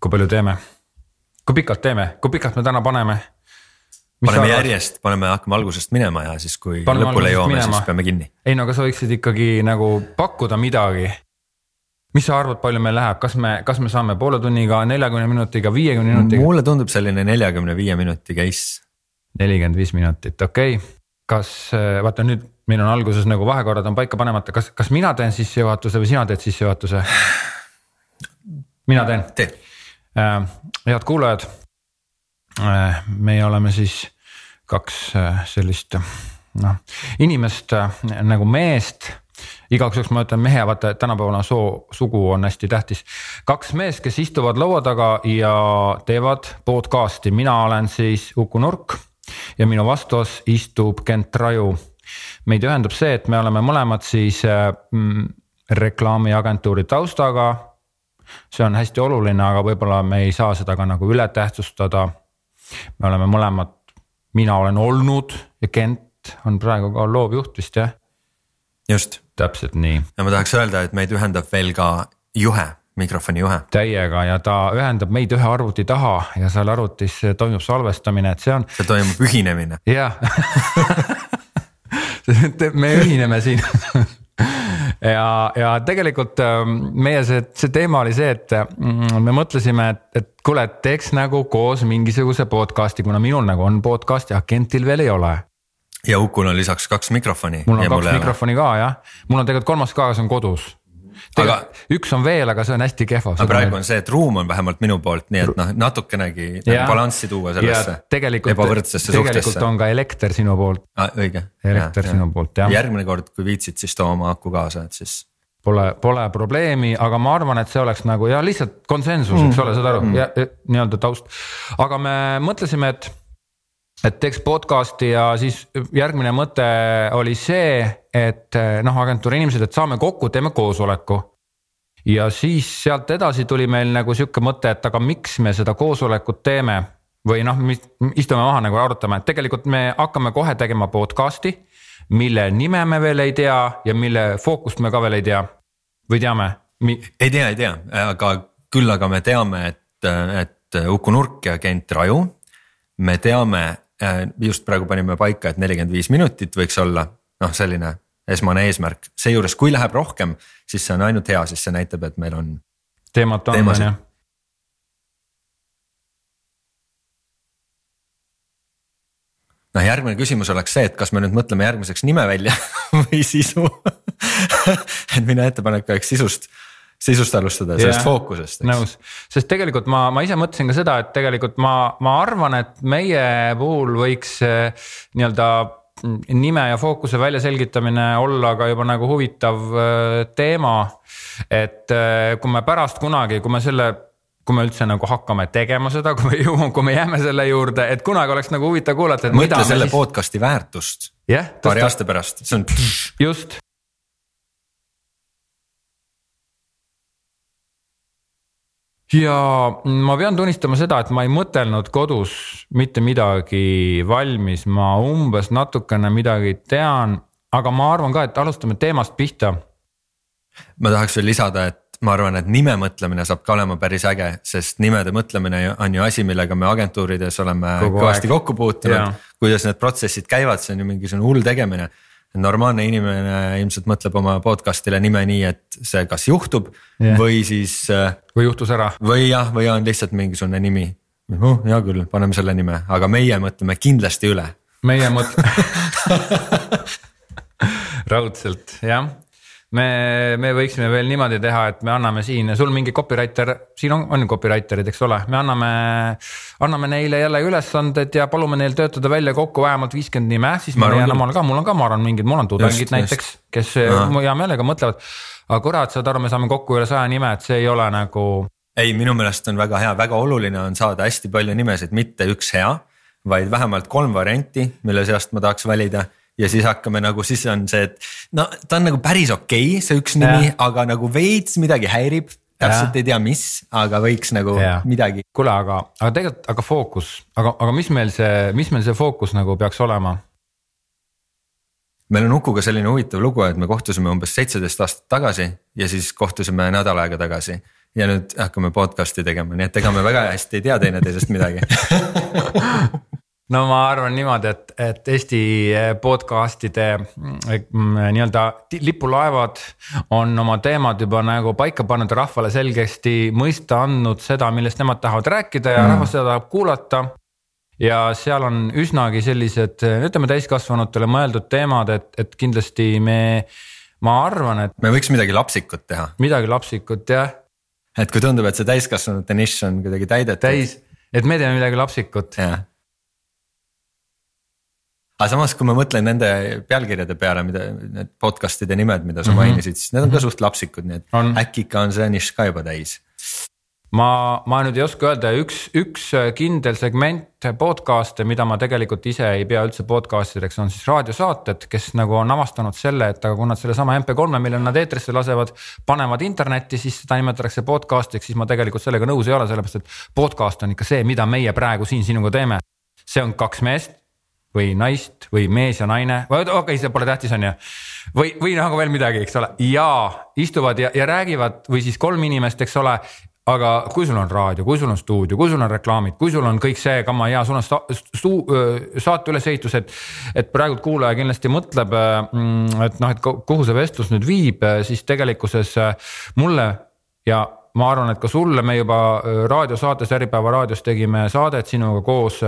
kui palju teeme? kui pikalt teeme, kui pikalt me täna paneme? paneme järjest, paneme, hakkame algusest minema ja siis, kui paneme lõpule jõuame, siis peame kinni. ei no aga sa võiksid ikkagi nagu pakkuda midagi. mis sa arvad, palju meil läheb, kas me, kas me saame poole tunniga, neljakümne minutiga, viiekümne minutiga? mulle tundub selline neljakümne viie minuti case. nelikümmend viis minutit, okei okay. kas vaata nüüd meil on alguses nagu vahekorrad on paika panemata, kas, kas mina teen sissejuhatuse või sina teed sissejuhatuse? mina teen. tee. Äh, head kuulajad. Äh, meie oleme siis kaks äh, sellist noh, inimest nagu meest igaks juhuks ma ütlen mehe, vaata tänapäevane soo, sugu on hästi tähtis. kaks meest, kes istuvad laua taga ja teevad podcast'i, mina olen siis Uku Nurk ja minu vastas istub Kent Raju. meid ühendab see, et me oleme mõlemad siis mm, reklaamiagentuuri taustaga see on hästi oluline, aga võib-olla me ei saa seda ka nagu üle tähtsustada. me oleme mõlemad, mina olen olnud ja Kent on praegu ka loovjuht vist jah? just. täpselt nii. ja ma tahaks öelda, et meid ühendab veel ka juhe mikrofoni juhe. täiega ja ta ühendab meid ühe arvuti taha ja seal arvutis toimub salvestamine, et see on. seal toimub ühinemine. jah me ühineme siin ja, ja tegelikult ähm, meie see, see teema oli see, et mm, me mõtlesime, et, et kuule, et teeks nagu koos mingisuguse podcast'i, kuna minul nagu on podcast ja Kentil veel ei ole. Ja Ukul on lisaks kaks mikrofoni. mul on kaks mikrofoni ka jah, mul on tegelikult kolmas ka, see on kodus aga üks on veel, aga see on hästi kehva. aga praegu on see, et ruum on vähemalt minu poolt, nii et noh, natukenegi nagu balanssi tuua sellesse ebavõrdsesse suhtesse. tegelikult on ka elekter sinu poolt ah,. õige. elekter ja, sinu ja. poolt jah. järgmine kord, kui viitsid, siis too oma aku kaasa, et siis. Pole, pole probleemi, aga ma arvan, et see oleks nagu ja lihtsalt konsensus mm., eks ole, saad aru mm., ja, ja nii-öelda taust. aga me mõtlesime, et et teeks podcast'i ja siis järgmine mõte oli see, et noh, agentuuri inimesed, et saame kokku, teeme koosoleku. ja siis sealt edasi tuli meil nagu sihuke mõte, et aga miks me seda koosolekut teeme või noh, istume maha nagu arutame, et tegelikult me hakkame kohe tegema podcast'i, mille nime me veel ei tea ja mille fookust me ka veel ei tea või teame Mi...? ei tea, ei tea, aga küll aga me teame, et, et Uku Nurk ja Kent Raju. me teame, just praegu panime paika, et nelikümmend viis minutit võiks olla noh, selline esmane eesmärk, seejuures, kui läheb rohkem, siis see on ainult hea, sest see näitab, et meil on. teemat on, on ju. noh, järgmine küsimus oleks see, et kas me nüüd mõtleme järgmiseks nime välja või sisu et minu ettepanek oleks sisust sisust alustada, sellest fookusest. nõus, sest tegelikult ma, ma ise mõtlesin ka seda, et tegelikult ma, ma arvan, et meie puhul võiks nii-öelda nime ja fookuse väljaselgitamine olla ka juba nagu huvitav eh, teema. et eh, kui me pärast kunagi, kui me selle kui me üldse nagu hakkame tegema seda, kui me jõuame, kui me jääme selle juurde, et kunagi oleks nagu huvitav kuulata. mõtle selle siis... podcast'i väärtust yeah, paari aasta pärast, see on. just, ja ma pean tunnistama seda, et ma ei mõtelnud kodus mitte midagi valmis, ma umbes natukene midagi tean, aga ma arvan ka, et alustame teemast pihta. ma tahaks veel lisada, et ma arvan, et nime mõtlemine saab ka olema päris äge, sest nimede mõtlemine on ju asi, millega me agentuurides oleme Kogu kõvasti aeg. kokku puutunud. kuidas need protsessid käivad, see on ju mingisugune hull tegemine normaalne inimene ilmselt mõtleb oma podcast'ile nime nii, et see kas juhtub yeah. või siis. Äh, või juhtus ära. või jah, või on lihtsalt mingisugune nimi. oh hea küll, paneme selle nime, aga meie mõtleme kindlasti üle. meie mõtleme raudselt jah me, me võiksime veel niimoodi teha, et me anname siin, sul mingi copywriter, siin on, on copywriter'id, eks ole, me anname. anname neile jälle ülesanded ja palume neil töötada välja kokku vähemalt viiskümmend nime, siis ma leian omal ka, mul on ka, ma arvan, mingid, mul on tudengid näiteks, kes no. hea meelega mõtlevad. aga kurat, saad aru, me saame kokku üle saja nime, et see ei ole nagu. ei, minu meelest on väga hea, väga oluline on saada hästi palju nimesid, mitte üks hea, vaid vähemalt kolm varianti, mille seast ma tahaks valida ja siis hakkame nagu, siis on see, et no ta on nagu päris okei okay,, see üks nimi, aga nagu veits midagi häirib. täpselt ja. ei tea, mis, aga võiks nagu ja. midagi. kuule, aga, aga tegelikult, aga fookus, aga, aga mis meil see, mis meil see fookus nagu peaks olema? meil on Ukuga selline huvitav lugu, et me kohtusime umbes seitseteist aastat tagasi ja siis kohtusime nädal aega tagasi. ja nüüd hakkame podcast'i tegema, nii et ega me väga hästi ei tea teineteisest midagi no ma arvan niimoodi, et, et Eesti podcast'ide mm, nii-öelda lipulaevad on oma teemad juba nagu paika pannud ja rahvale selgesti mõista andnud seda, millest nemad tahavad rääkida ja mm. rahvas seda tahab kuulata. ja seal on üsnagi sellised, ütleme täiskasvanutele mõeldud teemad, et, et kindlasti me, ma arvan, et. me võiks midagi lapsikut teha. midagi lapsikut jah. et kui tundub, et see täiskasvanute nišš on kuidagi täidetud. täis, et me teeme midagi lapsikut. jah aga samas, kui ma mõtlen nende pealkirjade peale, mida need podcast'ide nimed, mida sa mm -hmm. mainisid, siis need on ka suht lapsikud, nii et on. äkki ikka on see nišš ka juba täis. ma, ma nüüd ei oska öelda, üks, üks kindel segment podcast'e, mida ma tegelikult ise ei pea üldse podcast ideks, on siis raadiosaated, kes nagu on avastanud selle, et aga kui nad sellesama MP3-e, mille nad eetrisse lasevad, panevad internetti, siis seda nimetatakse podcast'iks, siis ma tegelikult sellega nõus ei ole, sellepärast et podcast on ikka see, mida meie praegu siin sinuga teeme. see on kaks meest või naist või mees ja naine, okei okay,, see pole tähtis, on ju. või, või nagu veel midagi, eks ole, ja istuvad ja, ja räägivad või siis kolm inimest, eks ole aga kui sul on raadio, kui sul on stuudio, kui sul on reklaamid, kui sul on kõik see kama ja sul on sta, stu, saate ülesehitus, et. et praegu kuulaja kindlasti mõtleb, mm, et noh, et kuhu see vestlus nüüd viib, siis tegelikkuses mulle ja ma arvan, et ka sulle, me juba äh, raadiosaates, Äripäeva raadios tegime saadet sinuga koos.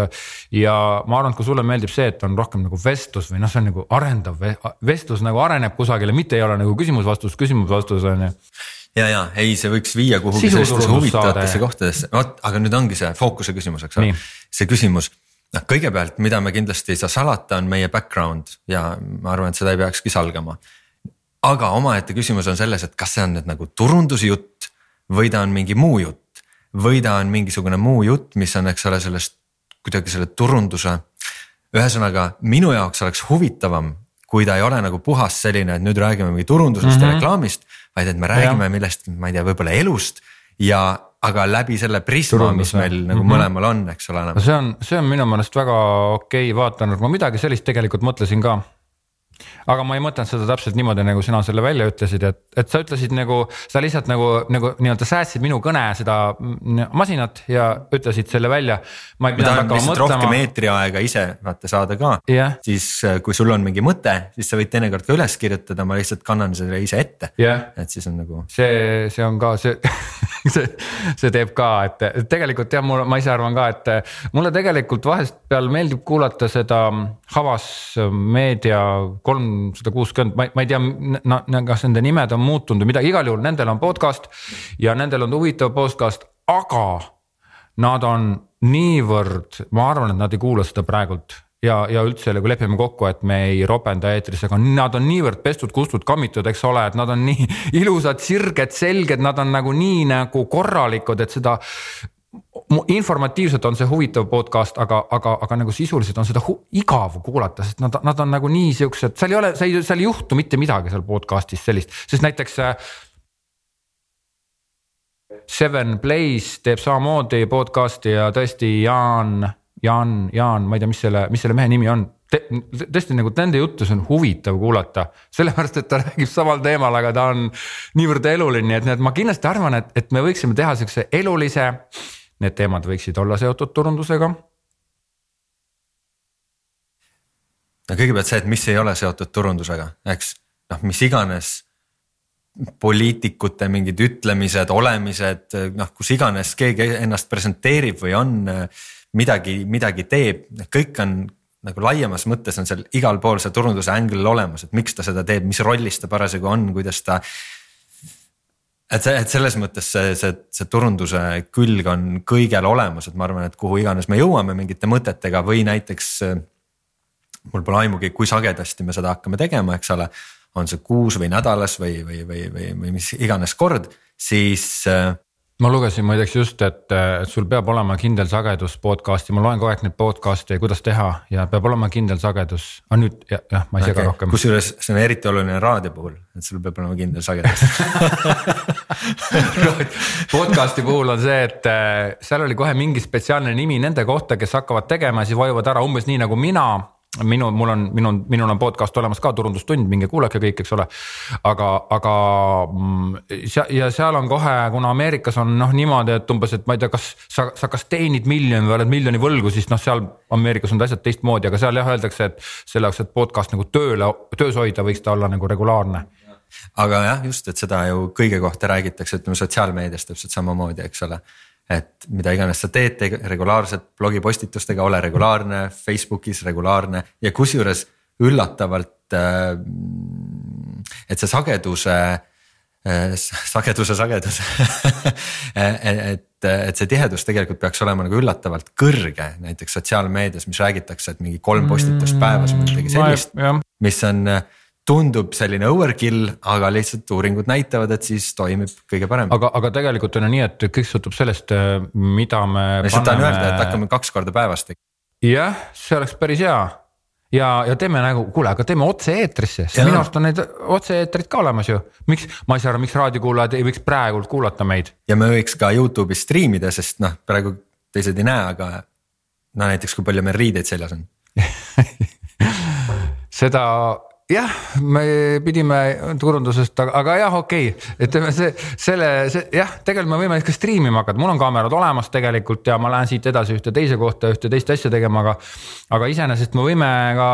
ja ma arvan, et ka sulle meeldib see, et on rohkem nagu vestlus või noh, see on nagu arendav vestlus nagu areneb kusagile, mitte ei ole nagu küsimus-vastus, küsimus-vastus on ju ja, ja ei, see võiks viia kuhugi sellistesse huvitavatesse kohtadesse, vot, aga nüüd ongi see fookuse küsimus, eks ole, see küsimus noh, kõigepealt, mida me kindlasti ei saa salata, on meie background ja ma arvan, et seda ei peakski salgama. aga omaette küsimus on selles, et kas see on nüüd nagu turundusjutt või ta on mingi muu jutt. või ta on mingisugune muu jutt, mis on, eks ole, sellest kuidagi selle turunduse. ühesõnaga minu jaoks oleks huvitavam, kui ta ei ole nagu puhas selline, et nüüd räägime mingi turundusest mm -hmm. ja mhm. reklaamist. vaid et me räägime ja. millestki, ma ei tea, võib-olla elust ja aga läbi selle prisma, mis meil nagu mm -hmm. mõlemal on, eks ole. see on, see on minu meelest väga okei okay vaatenurk, ma midagi sellist tegelikult mõtlesin ka aga ma ei mõtelnud seda täpselt niimoodi, nagu sina selle välja ütlesid, et, et sa ütlesid nagu, sa lihtsalt nagu, nagu nii-öelda säästsid minu kõne seda masinat ja ütlesid selle välja. ma pidanud hakkama mõtlema. rohkem eetriaega ise vaata saada ka yeah., siis äh, kui sul on mingi mõte, siis sa võid teinekord ka üles kirjutada, ma lihtsalt kannan selle ise ette yeah.. et siis on nagu. see, see on ka see see, see teeb ka, et tegelikult jah, mul, ma ise arvan ka, et mulle tegelikult vahest peal meeldib kuulata seda Havas meedia kolmsada kuuskümmend, ma, ma ei tea kas nende nimed on muutunud või midagi, igal juhul nendel on podcast ja nendel on huvitav podcast, aga nad on niivõrd, ma arvan, et nad ei kuula seda praegult ja, ja üldse nagu lepime kokku, et me ei ropenda eetris, aga nad on niivõrd pestud, kustud, kammitud, eks ole, et nad on nii ilusad, sirged, selged, nad on nagu nii nagu korralikud, et seda informatiivselt on see huvitav podcast, aga, aga, aga nagu sisuliselt on seda igav kuulata, sest nad, nad on nagu nii siuksed, seal ei ole, seal ei, seal ei juhtu mitte midagi seal podcast'is sellist, sest näiteks. Äh, Seven Blaze teeb samamoodi podcast'i ja tõesti Jaan, Jaan, Jaan, ma ei tea, mis selle, mis selle mehe nimi on Te, tõesti nagu nende juttus on huvitav kuulata, sellepärast et ta räägib samal teemal, aga ta on niivõrd eluline, et, et ma kindlasti arvan, et, et me võiksime teha siukse elulise äh, need teemad võiksid olla seotud turundusega. no kõigepealt see, et mis ei ole seotud turundusega, eks noh, mis iganes poliitikute mingid ütlemised, olemised, noh, kus iganes keegi ennast presenteerib või on midagi, midagi teeb, kõik on nagu laiemas mõttes on seal igal pool see turunduse angle olemas, et miks ta seda teeb, mis rollis ta parasjagu on, kuidas ta et see, et selles mõttes see, see, see turunduse külg on kõigel olemas, et ma arvan, et kuhu iganes me jõuame mingite mõtetega või näiteks. mul pole aimugi, kui sagedasti me seda hakkame tegema, eks ole, on see kuus või nädalas või, või, või, või, või mis iganes kord, siis ma lugesin muideks just, et sul peab olema kindel sagedus podcast'i, ma loen kogu aeg neid podcast'e, kuidas teha ja peab olema kindel sagedus, aga nüüd jah, jah, ma ei sega okay. rohkem. kusjuures see on eriti oluline raadio puhul, et sul peab olema kindel sagedus podcast'i puhul on see, et äh, seal oli kohe mingi spetsiaalne nimi nende kohta, kes hakkavad tegema, siis vajuvad ära umbes nii nagu mina minu, mul on, minu, minul on podcast olemas ka, turundustund, minge kuulake kõik, eks ole. aga, aga mm, ja seal on kohe, kuna Ameerikas on noh niimoodi, et umbes, et ma ei tea, kas sa, sa kas teenid miljoni või oled miljoni võlgu, siis noh, seal Ameerikas on asjad teistmoodi, aga seal jah öeldakse, et selle jaoks, et podcast nagu tööle, töös hoida, võiks ta olla nagu regulaarne aga jah, just, et seda ju kõige kohta räägitakse, ütleme sotsiaalmeedias täpselt samamoodi, eks ole et mida iganes sa teed, tee regulaarselt blogipostitustega, ole regulaarne, Facebookis regulaarne ja kusjuures üllatavalt. Äh, et see sageduse, äh, sageduse sagedus et, et see tihedus tegelikult peaks olema nagu üllatavalt kõrge, näiteks sotsiaalmeedias, mis räägitakse, et mingi kolm postitust päevas või midagi sellist, mis on tundub selline overkill, aga lihtsalt uuringud näitavad, et siis toimib kõige parem. aga, aga tegelikult on ju nii, et kõik sõltub sellest, mida me. lihtsalt tahan öelda, et hakkame kaks korda päevas tegema. jah, see oleks päris hea ja, ja teeme nagu, kuule, aga teeme otse-eetrisse, sest minu arust on neid otse-eetrid ka olemas ju. miks, ma ei saa aru, miks raadiokuulajad ei võiks praegult kuulata meid. ja me võiks ka Youtube'is striimida, sest noh, praegu teised ei näe, aga no näiteks, kui palju meil riideid seljas on seda jah, me pidime turundusest, aga jah, okei okay., ütleme see, selle, see jah, tegelikult me võime ka striimima hakata, mul on kaamerad olemas tegelikult ja ma lähen siit edasi ühte teise kohta ühte teist asja tegema, aga. aga iseenesest me võime ka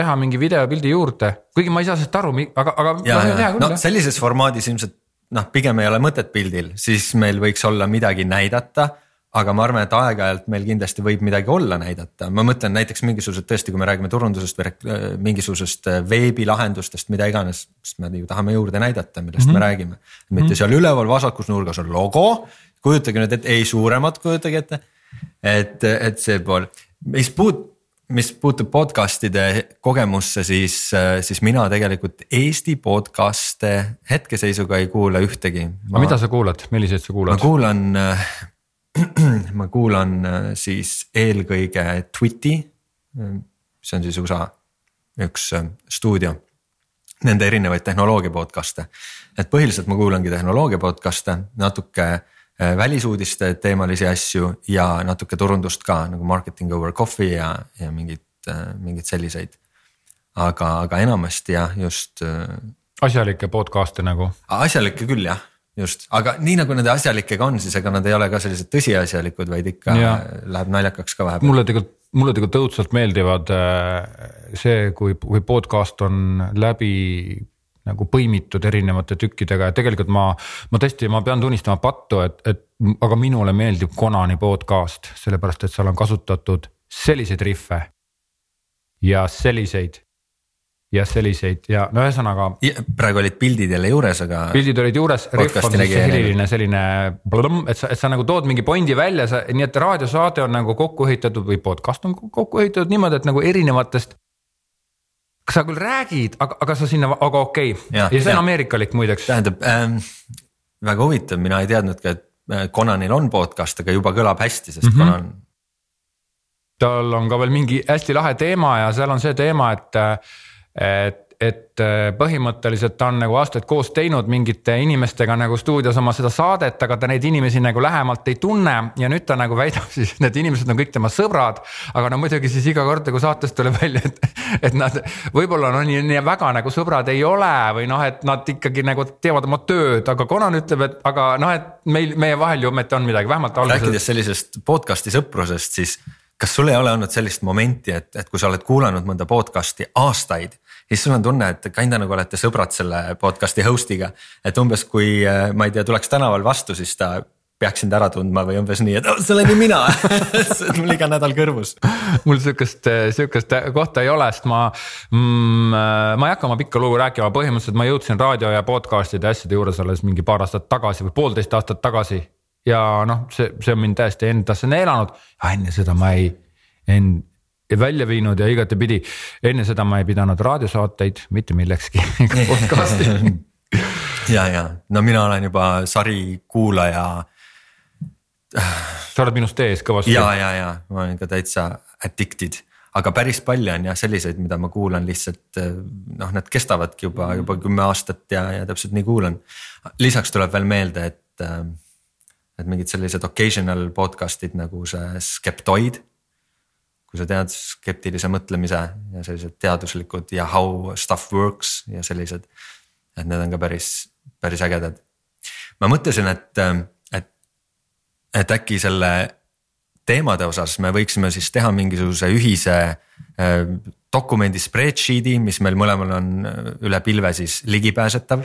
teha mingi videopildi juurde, kuigi ma ei saa sellest aru, aga, aga. no sellises formaadis ilmselt noh, pigem ei ole mõtet pildil, siis meil võiks olla midagi näidata aga ma arvan, et aeg-ajalt meil kindlasti võib midagi olla näidata, ma mõtlen näiteks mingisugused tõesti, kui me räägime turundusest või äh, mingisugusest äh, veebilahendustest, mida iganes, sest me ju tahame juurde näidata, millest mm -hmm. me mhm. räägime. mitte mm -hmm. seal üleval vasakus nurgas on logo, kujutage nüüd ette, ei suuremat, kujutage ette. et, et see pool, mis puut-, mis puutub podcast'ide kogemusse, siis, äh, siis mina tegelikult Eesti podcast'e hetkeseisuga ei kuula ühtegi. aga mida sa kuulad, milliseid sa kuulad? ma kuulan ma kuulan äh, siis eelkõige Twiti, mis on siis USA üks äh, stuudio. Nende erinevaid tehnoloogia podcast'e, et põhiliselt ma kuulangi tehnoloogia podcast'e, natuke äh, välisuudiste teemalisi asju ja natuke turundust ka nagu marketing over coffee ja, ja mingid, mingeid selliseid. aga, aga enamasti jah, just. asjalikke podcast'e nagu. asjalikke küll jah just, aga nii nagu nende asjalikega on, siis ega nad ei ole ka sellised tõsiasjalikud, vaid ikka ja. läheb naljakaks ka vahepeal. mulle tegelikult, mulle tegelikult õudselt meeldivad äh, see, kui, kui podcast on läbi nagu põimitud erinevate tükkidega ja tegelikult ma, ma tõesti, ma pean tunnistama pattu, et, et aga minule meeldib Konani podcast, sellepärast et seal on kasutatud selliseid rihve. ja selliseid ja selliseid ja no ühesõnaga. praegu olid pildid jälle juures, aga. pildid olid juures, rihv on siis selline, selline, et sa, et sa nagu tood mingi pointi välja, sa, nii et raadiosaade on nagu kokku ehitatud või podcast on kokku ehitatud niimoodi, et nagu erinevatest. sa küll räägid, aga, aga sa sinna, aga okei okay. ja, ja see on ja. ameerikalik muideks. tähendab ähm,, väga huvitav, mina ei teadnudki, et äh, Conanil on podcast, aga juba kõlab hästi, sest mm -hmm. Conan tal on ka veel mingi hästi lahe teema ja seal on see teema, et äh, et, et äh, põhimõtteliselt ta on nagu aastaid koos teinud mingite inimestega nagu stuudios oma seda saadet, aga ta neid inimesi nagu lähemalt ei tunne ja nüüd ta nagu väidab siis, et need inimesed on kõik tema sõbrad. aga no muidugi siis iga kord nagu saatest tuleb välja, et, et nad võib-olla no nii, nii väga nagu sõbrad ei ole või noh, et nad ikkagi nagu teevad oma tööd, aga Conan ütleb, et aga noh, et meil, meie vahel ju ometi on midagi, vähemalt alguses. rääkides sellisest podcast'i sõprusest, siis kas sul ei ole olnud sellist momenti, et, et kui sa oled kuulanud mõnda podcast'i aastaid siis sul on tunne, et kinda nagu olete sõbrad selle podcast'i host'iga. et umbes kui äh, ma ei tea, tuleks tänaval vastu, siis ta peaks sind ära tundma või umbes nii, et oh, see olen ju mina mul iga nädal kõrvus. mul sihukest, sihukest kohta ei ole, sest ma mm,, ma ei hakka oma pikka lugu rääkima, põhimõtteliselt ma jõudsin raadio ja podcast'ide asjade juures alles mingi paar aastat tagasi või poolteist aastat tagasi. ja noh, see, see on mind täiesti endasse neelanud, enne seda ma ei, en-, välja viinud ja igatepidi. enne seda ma ei pidanud raadiosaateid mitte millekski podcast'i ja, ja no mina olen juba sarikuulaja. sa oled minust ees kõvasti. ja, ja, ja ma olen ka täitsa addicted, aga päris palju on jah selliseid, mida ma kuulan lihtsalt noh, need kestavadki juba, juba kümme aastat ja, ja täpselt nii kuulan. lisaks tuleb veel meelde, et, et mingid sellised occasional podcast'id nagu see Skeptoid kui sa tead skeptilise mõtlemise ja sellised teaduslikud ja how stuff works ja sellised. et need on ka päris, päris ägedad. ma mõtlesin, et, et, et äkki selle teemade osas me võiksime siis teha mingisuguse ühise äh, dokumendi spreadsheet'i, mis meil mõlemal on äh, üle pilve siis ligipääsetav.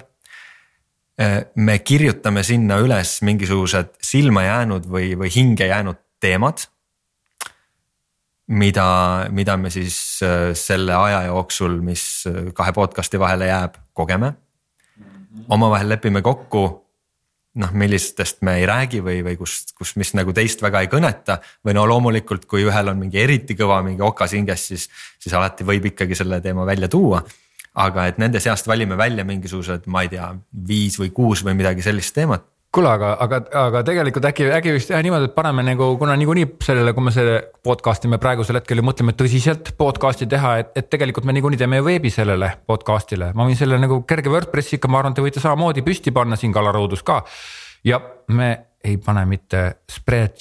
Äh, me kirjutame sinna üles mingisugused silma jäänud või, või hinge jäänud teemad. Mida, mida me siis selle aja jooksul, mis kahe podcast'i vahele jääb, kogeme. omavahel lepime kokku noh, millistest me ei räägi või, või kus, kus, mis nagu teist väga ei kõneta. või no loomulikult, kui ühel on mingi eriti kõva mingi okas hinges, siis, siis alati võib ikkagi selle teema välja tuua. aga et nende seast valime välja mingisugused, ma ei tea, viis või kuus või midagi sellist teemat kuule, aga, aga, aga tegelikult äkki, äkki võiks teha niimoodi, et paneme nagu, kuna niikuinii sellele, kui me selle podcast'i me praegusel hetkel ju mõtleme tõsiselt podcast'i teha, et, et tegelikult me niikuinii teeme ju veebi sellele podcast'ile. ma võin selle nagu kerge WordPressi ikka, ma arvan, te võite samamoodi püsti panna siin kalaraudus ka. ja me ei pane mitte spread,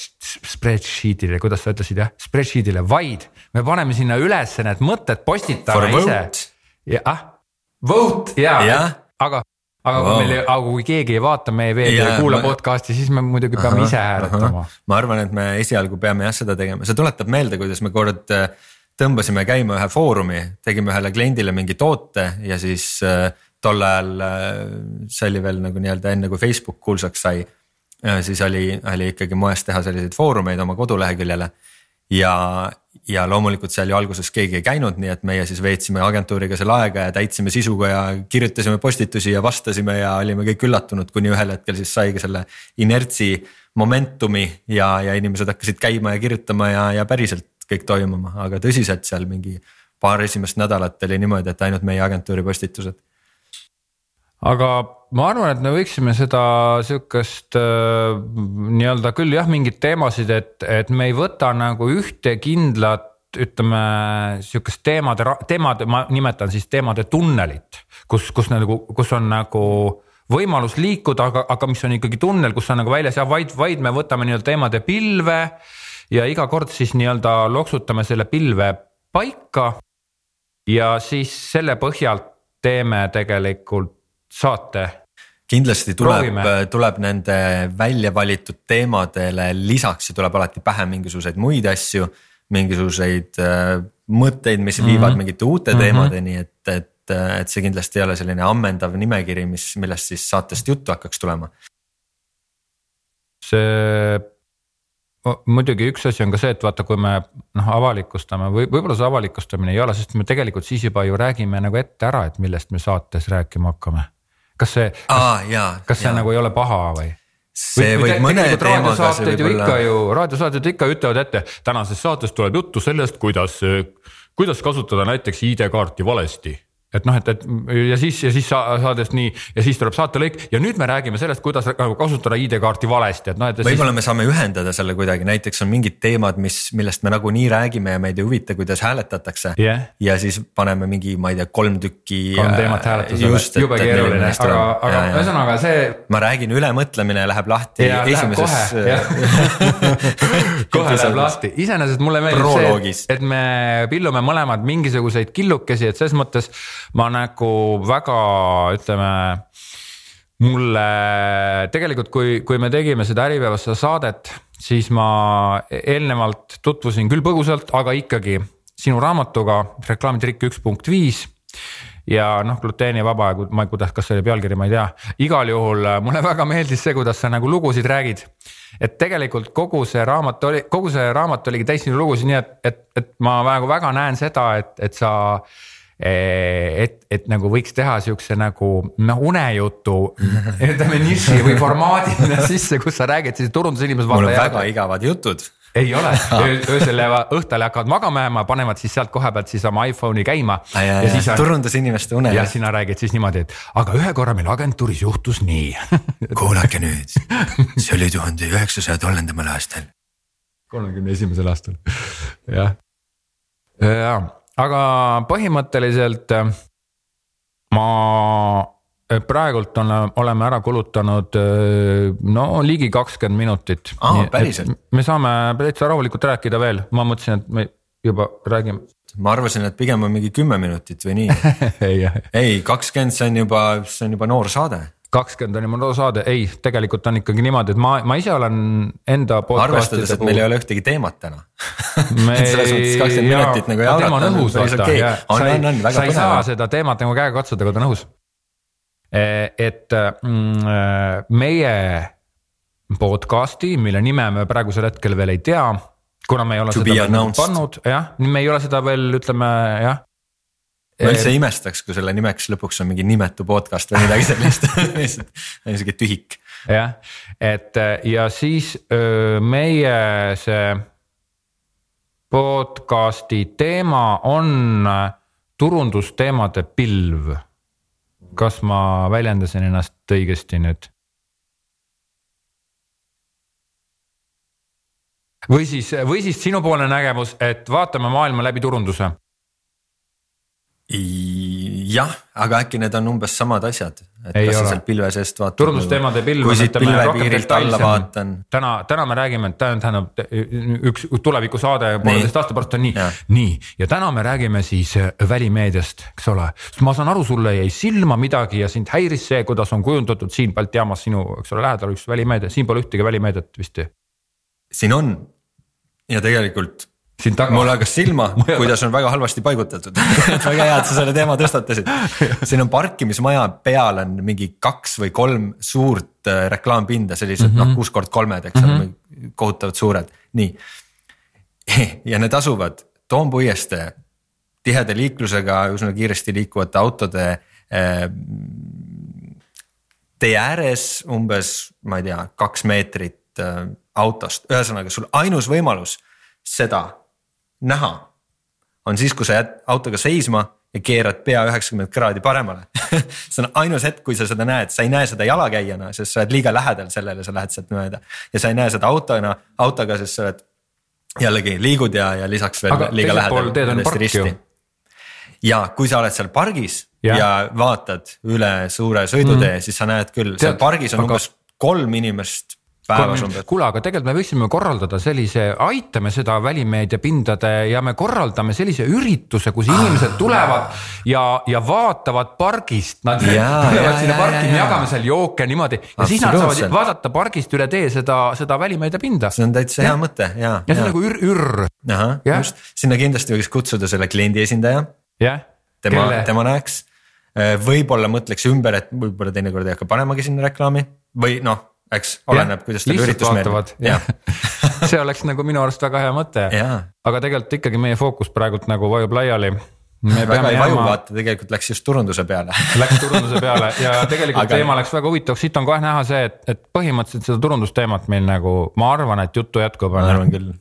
spreadsheet'ile, kuidas sa ütlesid jah, spreadsheet'ile, vaid me paneme sinna üles need mõtted, postitame ise. jah, vote ja, ja., aga aga wow. kui meil, aga kui keegi ei vaata meie veebi ja ei kuula ma... podcast'i, siis me muidugi peame aha, ise hääletama. ma arvan, et me esialgu peame jah seda tegema, see tuletab meelde, kuidas me kord äh, tõmbasime käima ühe foorumi, tegime ühele kliendile mingi toote ja siis äh, tol ajal äh, see oli veel nagu nii-öelda enne kui Facebook kuulsaks sai. siis oli, oli ikkagi moes teha selliseid foorumeid oma koduleheküljele ja, ja loomulikult seal ju alguses keegi ei käinud, nii et meie siis veetsime agentuuriga selle aega ja täitsime sisuga ja kirjutasime postitusi ja vastasime ja olime kõik üllatunud, kuni ühel hetkel siis saigi selle inertsi momentumi ja, ja inimesed hakkasid käima ja kirjutama ja, ja päriselt kõik toimuma, aga tõsiselt seal mingi paar esimest nädalat oli niimoodi, et ainult meie agentuuri postitused. Aga ma arvan, et me võiksime seda sihukest äh, nii-öelda küll jah, mingeid teemasid, et, et me ei võta nagu ühte kindlat ütleme sihukest teemade, teemade, ma nimetan siis teemade tunnelit, kus, kus nagu, kus on nagu võimalus liikuda, aga, aga mis on ikkagi tunnel, kus on nagu väljas ja vaid, vaid me võtame nii-öelda teemade pilve. ja iga kord siis nii-öelda loksutame selle pilve paika. ja siis selle põhjalt teeme tegelikult saate kindlasti tuleb, tuleb nende välja valitud teemadele lisaks ja tuleb alati pähe mingisuguseid muid asju. mingisuguseid äh, mõtteid, mis viivad mm -hmm. mingite uute mm -hmm. teemadeni, et, et, et see kindlasti ei ole selline ammendav nimekiri, mis, millest siis saatest juttu hakkaks tulema. see muidugi üks asi on ka see, et vaata, kui me noh avalikustame või võib-olla see avalikustamine ei ole, sest me tegelikult siis juba ju räägime nagu ette ära, et millest me saates rääkima hakkame kas see, kas, kas see nagu ei ole paha või? see või, võib mõne teemaga see võib olla. ikka ju, raadiosaated ikka ütlevad ette, tänases saates tuleb juttu sellest, kuidas, kuidas kasutada näiteks ID-kaarti valesti et noh, et, et ja siis ja siis saades nii ja siis tuleb saatelõik ja nüüd me räägime sellest, kuidas nagu kasutada ID-kaarti valesti, et noh, et. võib-olla siis... me saame ühendada selle kuidagi, näiteks on mingid teemad, mis, millest me nagunii räägime ja meid ei huvita, kuidas hääletatakse yeah.. ja siis paneme mingi, ma ei tea, kolm tükki. kolm teemat hääletusele, jube keeruline, aga, aga ühesõnaga see. ma räägin, ülemõtlemine läheb lahti ja, esimeses. kohe läheb lahti, iseenesest mulle meeldib see, et me pillume mõlemad mingisuguseid killukesi, et ses mõttes ma nagu väga ütleme mulle tegelikult, kui, kui me tegime seda Äripäevas seda saadet, siis ma eelnevalt tutvusin küll põgusalt, aga ikkagi sinu raamatuga reklaamitrikk üks punkt viis ja noh, gluteenivaba, ma ei, kuidas, kas see oli pealkiri, ma ei tea, igal juhul mulle väga meeldis see, kuidas sa nagu lugusid räägid. et tegelikult kogu see raamat oli, kogu see raamat oligi täis sinu lugusid, nii et, et, et ma nagu väga näen seda, et, et sa et, et nagu võiks teha siukse nagu noh, unejutu ütleme niši või formaadi sisse, kus sa räägid siis turundusinimesed. mul on väga igavad jutud ei ole, öösel jäävad, õhtul hakkavad magama jääma, panevad siis sealt koha pealt siis oma iPhone'i käima. turundusinimeste une. ja sina räägid siis niimoodi, et aga ühe korra meil agentuuris juhtus nii kuulake nüüd, see oli tuhande üheksasaja tollendamal aastal. kolmekümne esimesel aastal, jah. ja aga põhimõtteliselt äh, ma äh, praegult on, oleme ära kulutanud äh, no ligi kakskümmend minutit. Me saame täitsa rahulikult rääkida veel, ma mõtlesin, et me juba räägime. Ma arvasin, et pigem on mingi kümme minutit või nii. Ei, ei kakskümmend, see on juba, see on juba noor saade kakskümmend on noor saade, ei, tegelikult on ikkagi niimoodi, et ma, ma ise olen enda. arvestades, et meil ei ole ühtegi teemat täna me... selles mõttes kakskümmend minutit nagu jalata. teema on õhus vaata sa ei, sa ei saa seda teemat nagu käega katsuda, kui ta on õhus. E, et mm, e, meie podcast'i, mille nime me praegusel hetkel veel ei tea kuna me ei ole to seda veel pannud, jah, me ei ole seda veel, ütleme jah. Ma üldse ei imestaks, kui selle nimeks lõpuks on mingi nimetu podcast või midagi sellist lihtsalt sihuke tühik. jah, et ja siis öö, meie see podcast'i teema on turundusteemade pilv. kas ma väljendasin ennast õigesti nüüd? või siis, või siis sinupoolne nägemus, et vaatame maailma läbi turunduse. Jah, aga äkki need on umbes samad asjad, et ei kas sa sealt pilve seest vaatad. turundusteemade pilv. kui siit pilvepiirilt alla vaatan. täna, täna me räägime, et tähendab üks tulevikusaade pooleteist aasta pärast on nii, nii ja täna me räägime siis äh, välimeediast, eks ole. ma saan aru, sulle jäi silma midagi ja sind häiris see, kuidas on kujundatud siin Balti jaamas sinu, eks ole, lähedal üks välimeedia, siin pole ühtegi välimeediat vist siin on, ja tegelikult mul hakkas silma, kuidas on väga halvasti paigutatud väga hea, et sa selle teema tõstatasid. siin on parkimismaja peal on mingi kaks või kolm suurt äh, reklaampinda, sellised mm -hmm. noh, mhm. kuus kord kolmed, eks ole mm -hmm., kohutavalt suured, nii. ja need asuvad Toompuiestee tiheda liiklusega, üsna kiiresti liikuvate autode äh, tee ääres umbes, ma ei tea, kaks meetrit äh, autost, ühesõnaga sul ainus võimalus seda näha on siis, kui sa jääd autoga seisma ja keerad pea üheksakümmend kraadi paremale see on ainus hetk, kui sa seda näed, sa ei näe seda jalakäijana, sest sa oled liiga lähedal sellele, sa lähed sealt mööda. ja sa ei näe seda autona, autoga, sest sa oled jällegi liigud ja, ja lisaks veel Aga liiga lähedal. ja kui sa oled seal pargis ja, ja vaatad üle suure sõidutee mm., siis sa näed küll, seal pargis on aga... umbes kolm inimest. Kuule, aga tegelikult me võiksime korraldada sellise, aitame seda välimeedia pindade ja me korraldame sellise ürituse, kus inimesed tulevad ja, ja vaatavad pargist. Nad tulevad sinna parki, me jagame seal jooke niimoodi. Ja siis nad saavad vaadata pargist üle tee seda, seda välimeedia pinda. see on täitsa hea mõte. Ja. ja see on nagu ür, ür. just, sinna kindlasti võiks kutsuda selle kliendi esindaja. tema, tema näeks. Võib-olla mõtleks ümber, et võib-olla teinekord ei hakka panemagi sinna reklaami. Või noh eks oleneb, kuidas tal üritus meeldib. see oleks nagu minu arust väga hea mõte, aga tegelikult ikkagi meie fookus praegult nagu vajub laiali. Me väga ei vaju, vaata tegelikult läks just turunduse peale. Läks turunduse peale ja tegelikult aga... teema läks väga huvitavaks, siit on kohe näha see, et, et põhimõtteliselt seda turundusteemat meil nagu, ma arvan, et juttu jätkub. ma arvan küll,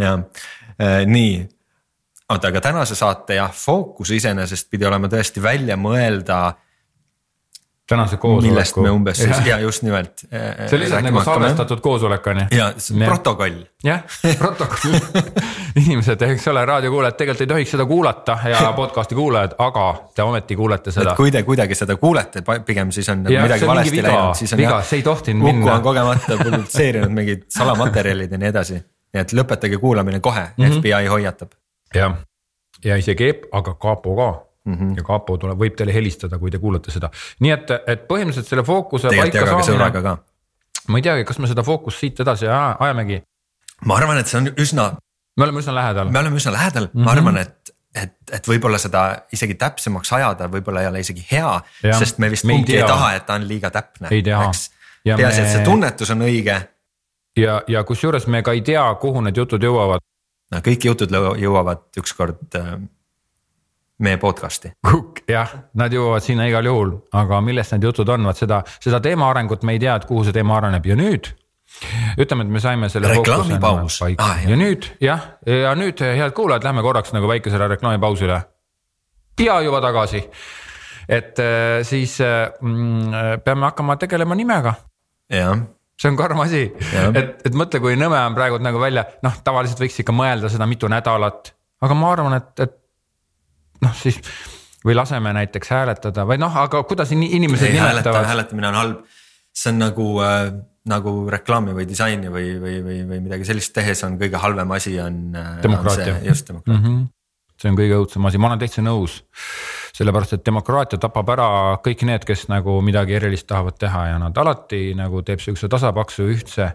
ja äh, nii. oota, aga tänase saate jah, fookus iseenesest pidi olema tõesti välja mõelda tänase koosoleku. millest me umbes siis ja just nimelt. See on lihtsalt nagu salvestatud koosolek on ju. ja protokoll. jah, protokoll inimesed, eks ole, raadiokuulajad tegelikult ei tohiks seda kuulata ja podcast'i kuulajad, aga te ometi kuulete seda. kui te kuidagi seda kuulete, pigem siis on ja, midagi valesti viga, läinud, siis on viga, jah. see ei tohtinud minna. Uku on kogemata publitseerinud mingid salamaterjalid ja nii edasi. nii et lõpetage kuulamine kohe mm, -hmm. FBI hoiatab. jah, ja isegi aga kapo ka mm. -hmm. ja kapo tuleb, võib teile helistada, kui te kuulate seda, nii et, et põhimõtteliselt selle fookuse. tegelikult jagage sõbraga ka. ma ei teagi, kas me seda fookust siit edasi ajamegi. ma arvan, et see on üsna. me oleme üsna lähedal. me oleme üsna lähedal mm, -hmm. ma arvan, et, et, et võib-olla seda isegi täpsemaks ajada, võib-olla ei ole isegi hea, sest me vist kumbki ei taha, et ta on liiga täpne. peaasi me..., et see tunnetus on õige. ja, ja kusjuures me ka ei tea, kuhu need jutud jõuavad. no kõik jutud jõuavad ükskord äh, meie podcast'i. jah, nad jõuavad sinna igal juhul, aga millest need jutud on, vaat seda, seda teema arengut me ei tea, et kuhu see teema areneb ja nüüd ütleme, et me saime selle. reklaamipaus. Ah, ja nüüd jah, ja nüüd head kuulajad, lähme korraks nagu väikesele reklaamipausile. ja juba tagasi, et äh, siis äh, mm, peame hakkama tegelema nimega. jah see on karm asi, et, et mõtle, kui nõme on praegu nagu välja, noh, tavaliselt võiks ikka mõelda seda mitu nädalat, aga ma arvan, et, et noh, siis või laseme näiteks hääletada või noh, aga kuidas inimesed ei, nimetavad? hääletamine on halb, see on nagu äh, nagu reklaami või disaini või, või, või, või midagi sellist tehes on kõige halvem asi on. demokraatia. just demokraatia mm. -hmm. see on kõige õudsem asi, ma olen täitsa nõus. sellepärast, et demokraatia tapab ära kõik need, kes nagu midagi erilist tahavad teha ja nad alati nagu teeb sihukese tasapaksu ühtse.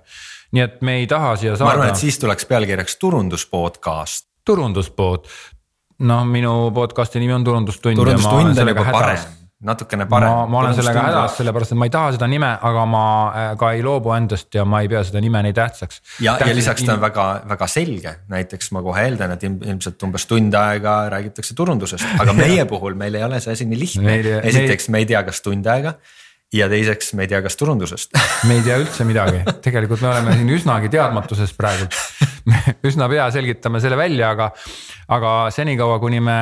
nii et me ei taha siia saada. ma arvan, et siis tuleks pealkirjaks turundus podcast. turunduspood, noh, minu podcast'i nimi on Turundustund. turundustund on juba parem natukene parem. ma olen sellega hädas, sellepärast et ma ei taha seda nime, aga ma äh, ka ei loobu endast ja ma ei pea seda nime nii tähtsaks. ja, ja lisaks ta on väga, väga selge, näiteks ma kohe eeldan, et ilmselt umbes tund aega räägitakse turundusest, aga meie puhul meil ei ole see asi nii lihtne. esiteks me ei tea, kas tund aega ja teiseks me ei tea, kas turundusest me ei tea üldse midagi, tegelikult me oleme siin üsnagi teadmatuses praegult. üsna pea selgitame selle välja, aga, aga senikaua, kuni me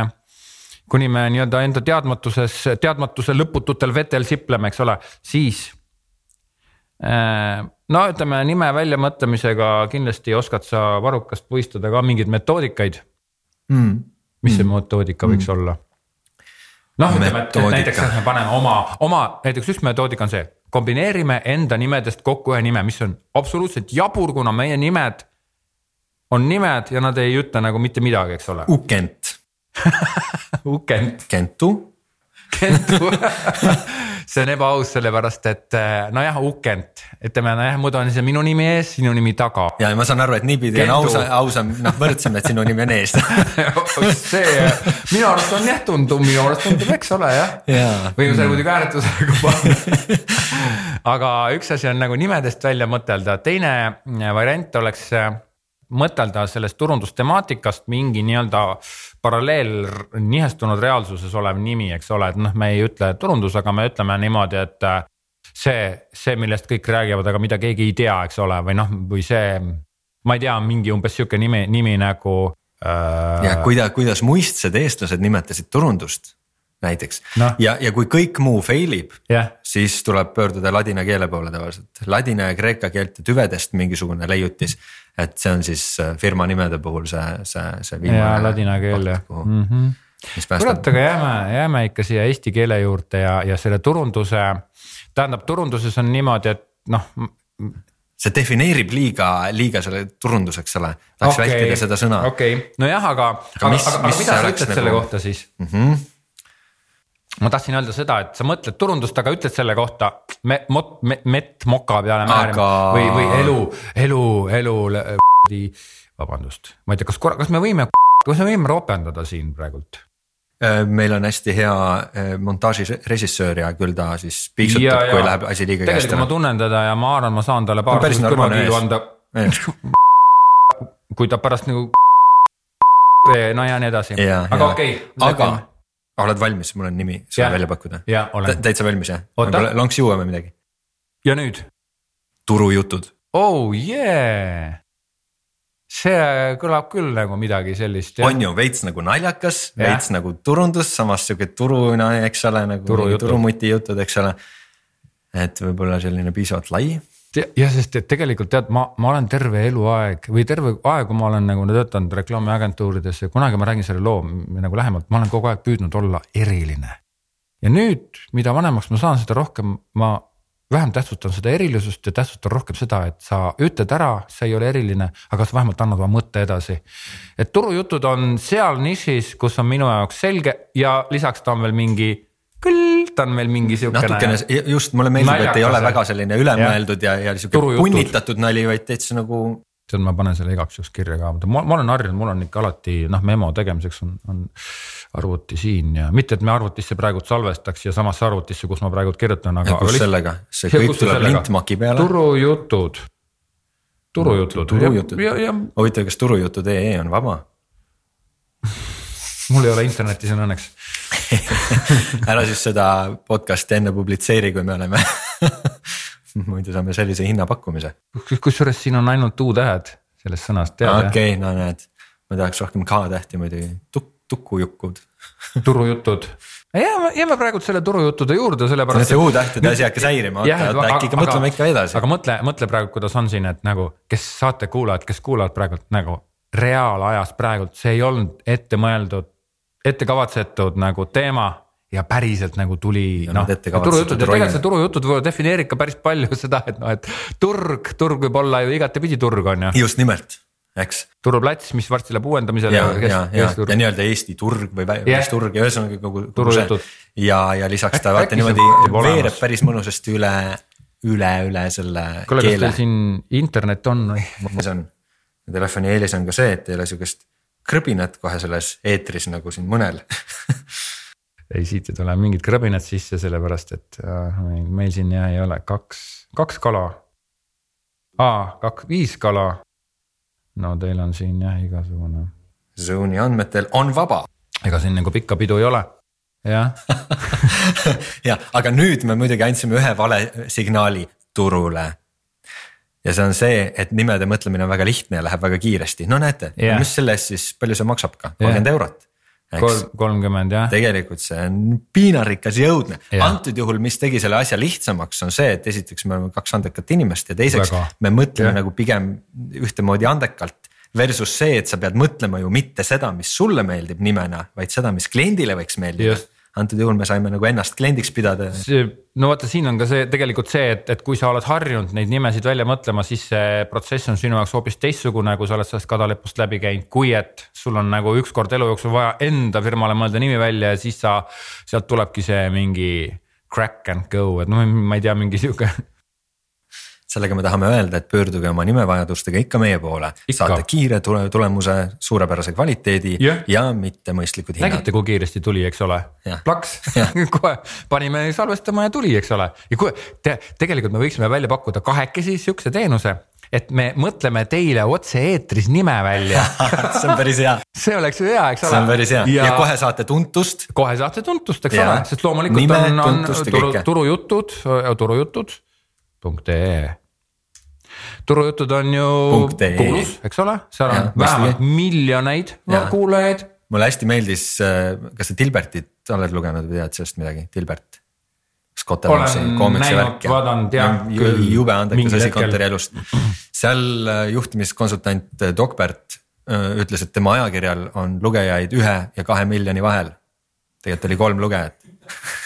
kuni me nii-öelda enda teadmatuses, teadmatuse lõpututel vetel sipleme, eks ole, siis. Äh, no ütleme nime väljamõtlemisega kindlasti oskad sa varrukast puistada ka mingeid metoodikaid mm.. mis see mm. metoodika võiks mm. olla? noh, ütleme, et näiteks, me paneme oma, oma näiteks üks metoodika on see, kombineerime enda nimedest kokku ühe nime, mis on absoluutselt jabur, kuna meie nimed on nimed ja nad ei ütle nagu mitte midagi, eks ole. Ukent Ukent. Kentu. Kentu see on ebaaus, sellepärast et eh, nojah, Ukent, ütleme nojah, muidu on see minu nimi ees, sinu nimi taga. ja ma saan aru, et niipidi on ausam, ausam, noh võrdsem, et sinu nimi on ees see minu arust on jah, tundub, minu arust tundub, eks ole jah ja. võime selle muidugi hääletusele ka panna aga üks asi on nagu nimedest välja mõtelda, teine variant oleks mõtelda sellest turundustemaatikast mingi nii-öelda paralleel nihestunud reaalsuses olev nimi, eks ole, et noh, me ei ütle turundus, aga me ütleme niimoodi, et äh, see, see, millest kõik räägivad, aga mida keegi ei tea, eks ole, või noh, või see, ma ei tea, mingi umbes sihuke nimi, nimi nagu äh.... ja kuida-, kuidas muistsed eestlased nimetasid turundust näiteks no. ja, ja kui kõik muu fail ib yeah., siis tuleb pöörduda ladina keele poole tavaliselt, ladina ja kreeka keelte tüvedest mingisugune leiutis. et see on siis äh, firma nimede puhul see, see, see viimane. jaa, ladina keel jah mm -hmm.. kurat, aga jääme, jääme ikka siia eesti keele juurde ja, ja selle turunduse, tähendab turunduses on niimoodi, et noh see defineerib liiga, liiga selle turunduseks, eks ole, tahaks okay, vältida seda sõna. okei okay., nojah, aga, aga, aga, aga mida sa ütled nagu... selle kohta siis mm? -hmm ma tahtsin öelda seda, et sa mõtled turundust, aga ütled selle kohta me, mot, me, mett moka peale määrima aga... või, või elu, elu, elu, vabandust, ma ei tea, kas korra, kas me võime, kas me võime ropendada siin praegult? Äh, meil on hästi hea äh, montaažirežissöör ja küll ta siis piiksutab, kui läheb asi liiga käest ära. tegelikult ma tunnen teda ja ma arvan, ma saan talle paar kõrvakiilu anda. kui ta pärast nagu no ja nii edasi, aga okei okay,. aga oled valmis, mul on nimi sulle välja pakkuda? täitsa valmis jah? lonks jõuame midagi. ja nüüd? turujutud. oh yeah see kõlab küll nagu midagi sellist. on ju veits nagu naljakas, veits nagu turundus, samas sihuke turuna, eks ole, nagu turumuti jutud, eks ole. et võib-olla selline piisavalt lai jah, sest et tegelikult tead, ma, ma olen terve eluaeg või terve aeg, kui ma olen nagu töötanud reklaamiagentuurides ja kunagi ma räägin selle loo nagu lähemalt, ma olen kogu aeg püüdnud olla eriline. ja nüüd, mida vanemaks ma saan, seda rohkem ma vähem tähtsustan seda erilisust ja tähtsustan rohkem seda, et sa ütled ära, sa ei ole eriline, aga sa vähemalt annad oma mõtte edasi. et turujutud on seal nišis, kus on minu jaoks selge ja lisaks ta on veel mingi küll ta on meil mingi siukene. natukene just mulle meeldib, et ei ole väga selline ülemõeldud ja, ja, ja sihuke punnitatud nali, vaid täitsa nagu. tead, ma panen selle igaks juhuks kirja ka, ma, ma olen harjunud, mul on ikka alati noh, memo tegemiseks on, on arvuti siin ja mitte, et me arvutisse praegu salvestaks ja samasse arvutisse, kus ma praegu kirjutan, aga. kus sellega, see kõik tuleb lintmaki peale. turujutud, turujutud. turujutud, huvitav, kas turujutud.ee on vaba mul ei ole internetti siin õnneks ära siis seda podcast'i enne publitseeri, kui me oleme muidu saame sellise hinnapakkumise. kusjuures siin on ainult U-tähed sellest sõnast teada. okei okay,, no näed, ma tahaks rohkem K-tähti muidugi Tuk,, tukujukud turujutud jääme, jääme praegult selle turujuttude juurde, sellepärast. see U-tähtede asi hakkas häirima, oota äkki ikka mõtleme ikka edasi. aga mõtle, mõtle praegu, kuidas on siin, et nagu, kes saate kuulajad, kes kuulavad praegult nagu reaalajas praegult, see ei olnud ette mõeldud ette kavatsetud nagu teema ja päriselt nagu tuli noh, ettekavatsetud turujutud ja tegelikult see turujutud defineerib ka päris palju seda, et noh, et turg, turg võib olla ju igatepidi turg on ju. just nimelt, eks. turuplats, mis varsti läheb uuendamisele. ja, ja, ja, ja nii-öelda Eesti turg või Jah. välisturg ja ühesõnaga kogu. Turujutud. ja, ja lisaks ta vaata see niimoodi veereb päris mõnusasti üle, üle, üle selle kuule, kas keele siin internet on või? mis on, telefoni eelis on ka see, et ei ole sihukest krõbinat kohe selles eetris nagu siin mõnel ei, siit ei tule mingit krõbinat sisse, sellepärast et äh, meil, meil siin jah ei ole kaks, kaks kala. aa, kaks, viis kala. no teil on siin jah igasugune. Zone'i andmetel on vaba. ega siin nagu pikka pidu ei ole, jah jah, aga nüüd me muidugi andsime ühe vale signaali turule. Ja see on see, et nimede mõtlemine on väga lihtne ja läheb väga kiiresti, no näete Jah. mis selle eest siis, palju see maksab ka, kolmkümmend eurot. kolm, kolmkümmend jah. tegelikult see on piinarikas ja õudne, antud juhul, mis tegi selle asja lihtsamaks, on see, et esiteks me oleme kaks andekat inimest ja teiseks Väga. me mõtleme Jah. nagu pigem ühtemoodi andekalt. Versus see, et sa pead mõtlema ju mitte seda, mis sulle meeldib nimena, vaid seda, mis kliendile võiks meeldida. Antud juhul me saime nagu ennast kliendiks pidada. no vaata, siin on ka see tegelikult see, et, et kui sa oled harjunud neid nimesid välja mõtlema, siis see protsess on sinu jaoks hoopis teistsugune, kui sa oled sellest kadalipust läbi käinud, kui et sul on nagu ükskord elu jooksul vaja enda firmale mõelda nimi välja ja siis sa, sealt tulebki see mingi crack and go, et noh, ma ei tea, mingi sihuke sellega me tahame öelda, et pöörduge oma nimevajadustega ikka meie poole, saate kiire tule, tulemuse, suurepärase kvaliteedi Jah. ja mitte mõistlikud hinnad. nägite, kui kiiresti tuli, eks ole, plaks kohe panime salvestama ja tuli, eks ole. ja kui te, tegelikult me võiksime välja pakkuda kahekesi sihukese teenuse, et me mõtleme teile otse-eetris nime välja see on päris hea, see oleks ju hea, eks ole. see on päris hea ja, ja kohe saate tuntust. kohe saate tuntust, eks Jaa. ole, sest loomulikult Nime, on, on ja turu, turujutud, turujutud punkt ee. Turujutud on ju ee. kuulus, eks ole, seal on vähemalt miljoneid kuulajaid. mulle hästi meeldis, kas sa Dilbertit oled lugenud või tead sellest midagi, Dilbert? Scott Adamsi koomiksi näinud, värk ja jube andekas asi hetkel. kontorielust. seal äh, juhtimiskonsultant äh, Dokbert äh, ütles, et tema ajakirjal on lugejaid ühe ja kahe miljoni vahel. tegelikult oli kolm lugejat.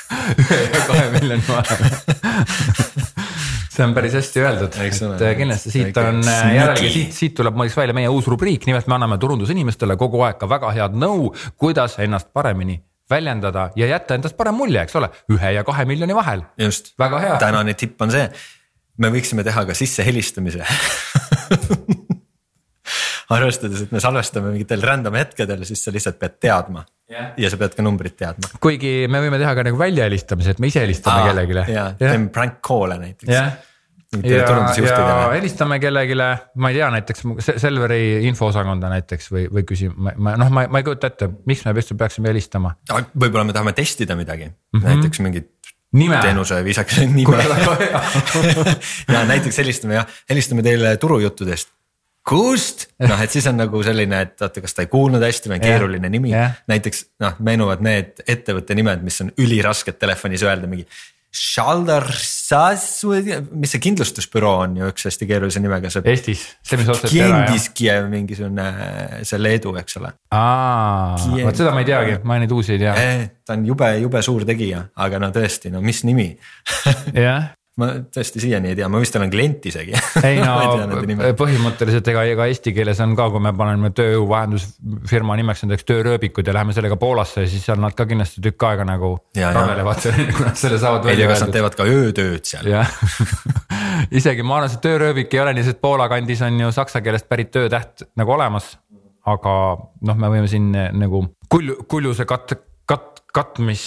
kahe miljoni vahel see on päris hästi öeldud, et kindlasti siit on äh, jällegi siit, siit tuleb muideks välja meie uus rubriik, nimelt me anname turundusinimestele kogu aeg ka väga head nõu, kuidas ennast paremini väljendada ja jätta endast parem mulje, eks ole, ühe ja kahe miljoni vahel. just, Väga hea. tänane tipp on see, me võiksime teha ka sissehelistamise arvestades, et me salvestame mingitel random hetkedel, siis sa lihtsalt pead teadma Jah. ja sa pead ka numbrit teadma. kuigi me võime teha ka nagu väljahelistamise, et me ise helistame kellelegi. ja, teeme prank call'e näiteks. mingitele ja, ja helistame kellelegi, ma ei tea, näiteks Se- Selveri infoosakonda näiteks või, või küsime, ma noh, ma, ma ei kujuta ette, miks me üldse peaksime helistama. võib-olla me tahame testida midagi mm, -hmm. näiteks mingit Nime. teenuse viisakuse nime ja näiteks helistame jah, helistame teile turujuttudest. Kust, noh, et siis on nagu selline, et oota, kas ta ei kuulnud hästi või on keeruline nimi näiteks noh, meenuvad need ettevõtte nimed, mis on ülirasked telefonis öelda mingi. Mis see kindlustusbüroo on ju üks hästi keerulise nimega, see. Eestis, see, mis osteti ära jah? Mingisugune, see Leedu, eks ole. vot seda ma ei teagi, ma neid uusi ei tea. Eh, ta on jube, jube suur tegija, aga no tõesti, no mis nimi jah, ma tõesti siiani ei tea, ma vist olen klient isegi ei no põhimõtteliselt ega, ega eesti keeles on ka, kui me paneme tööjõuvahendusfirma nimeks näiteks töörööbikud ja läheme sellega Poolasse, siis seal nad ka kindlasti tükk aega nagu selle, kui nad selle saavad välja kas nad öeldud. teevad ka öötööd seal. isegi ma arvan, see tööröövik ei ole nii, sest Poola kandis on ju saksa keelest pärit töötäht nagu olemas. aga noh, me võime siin nagu kulju, kuljuse kat-, kat-, katmis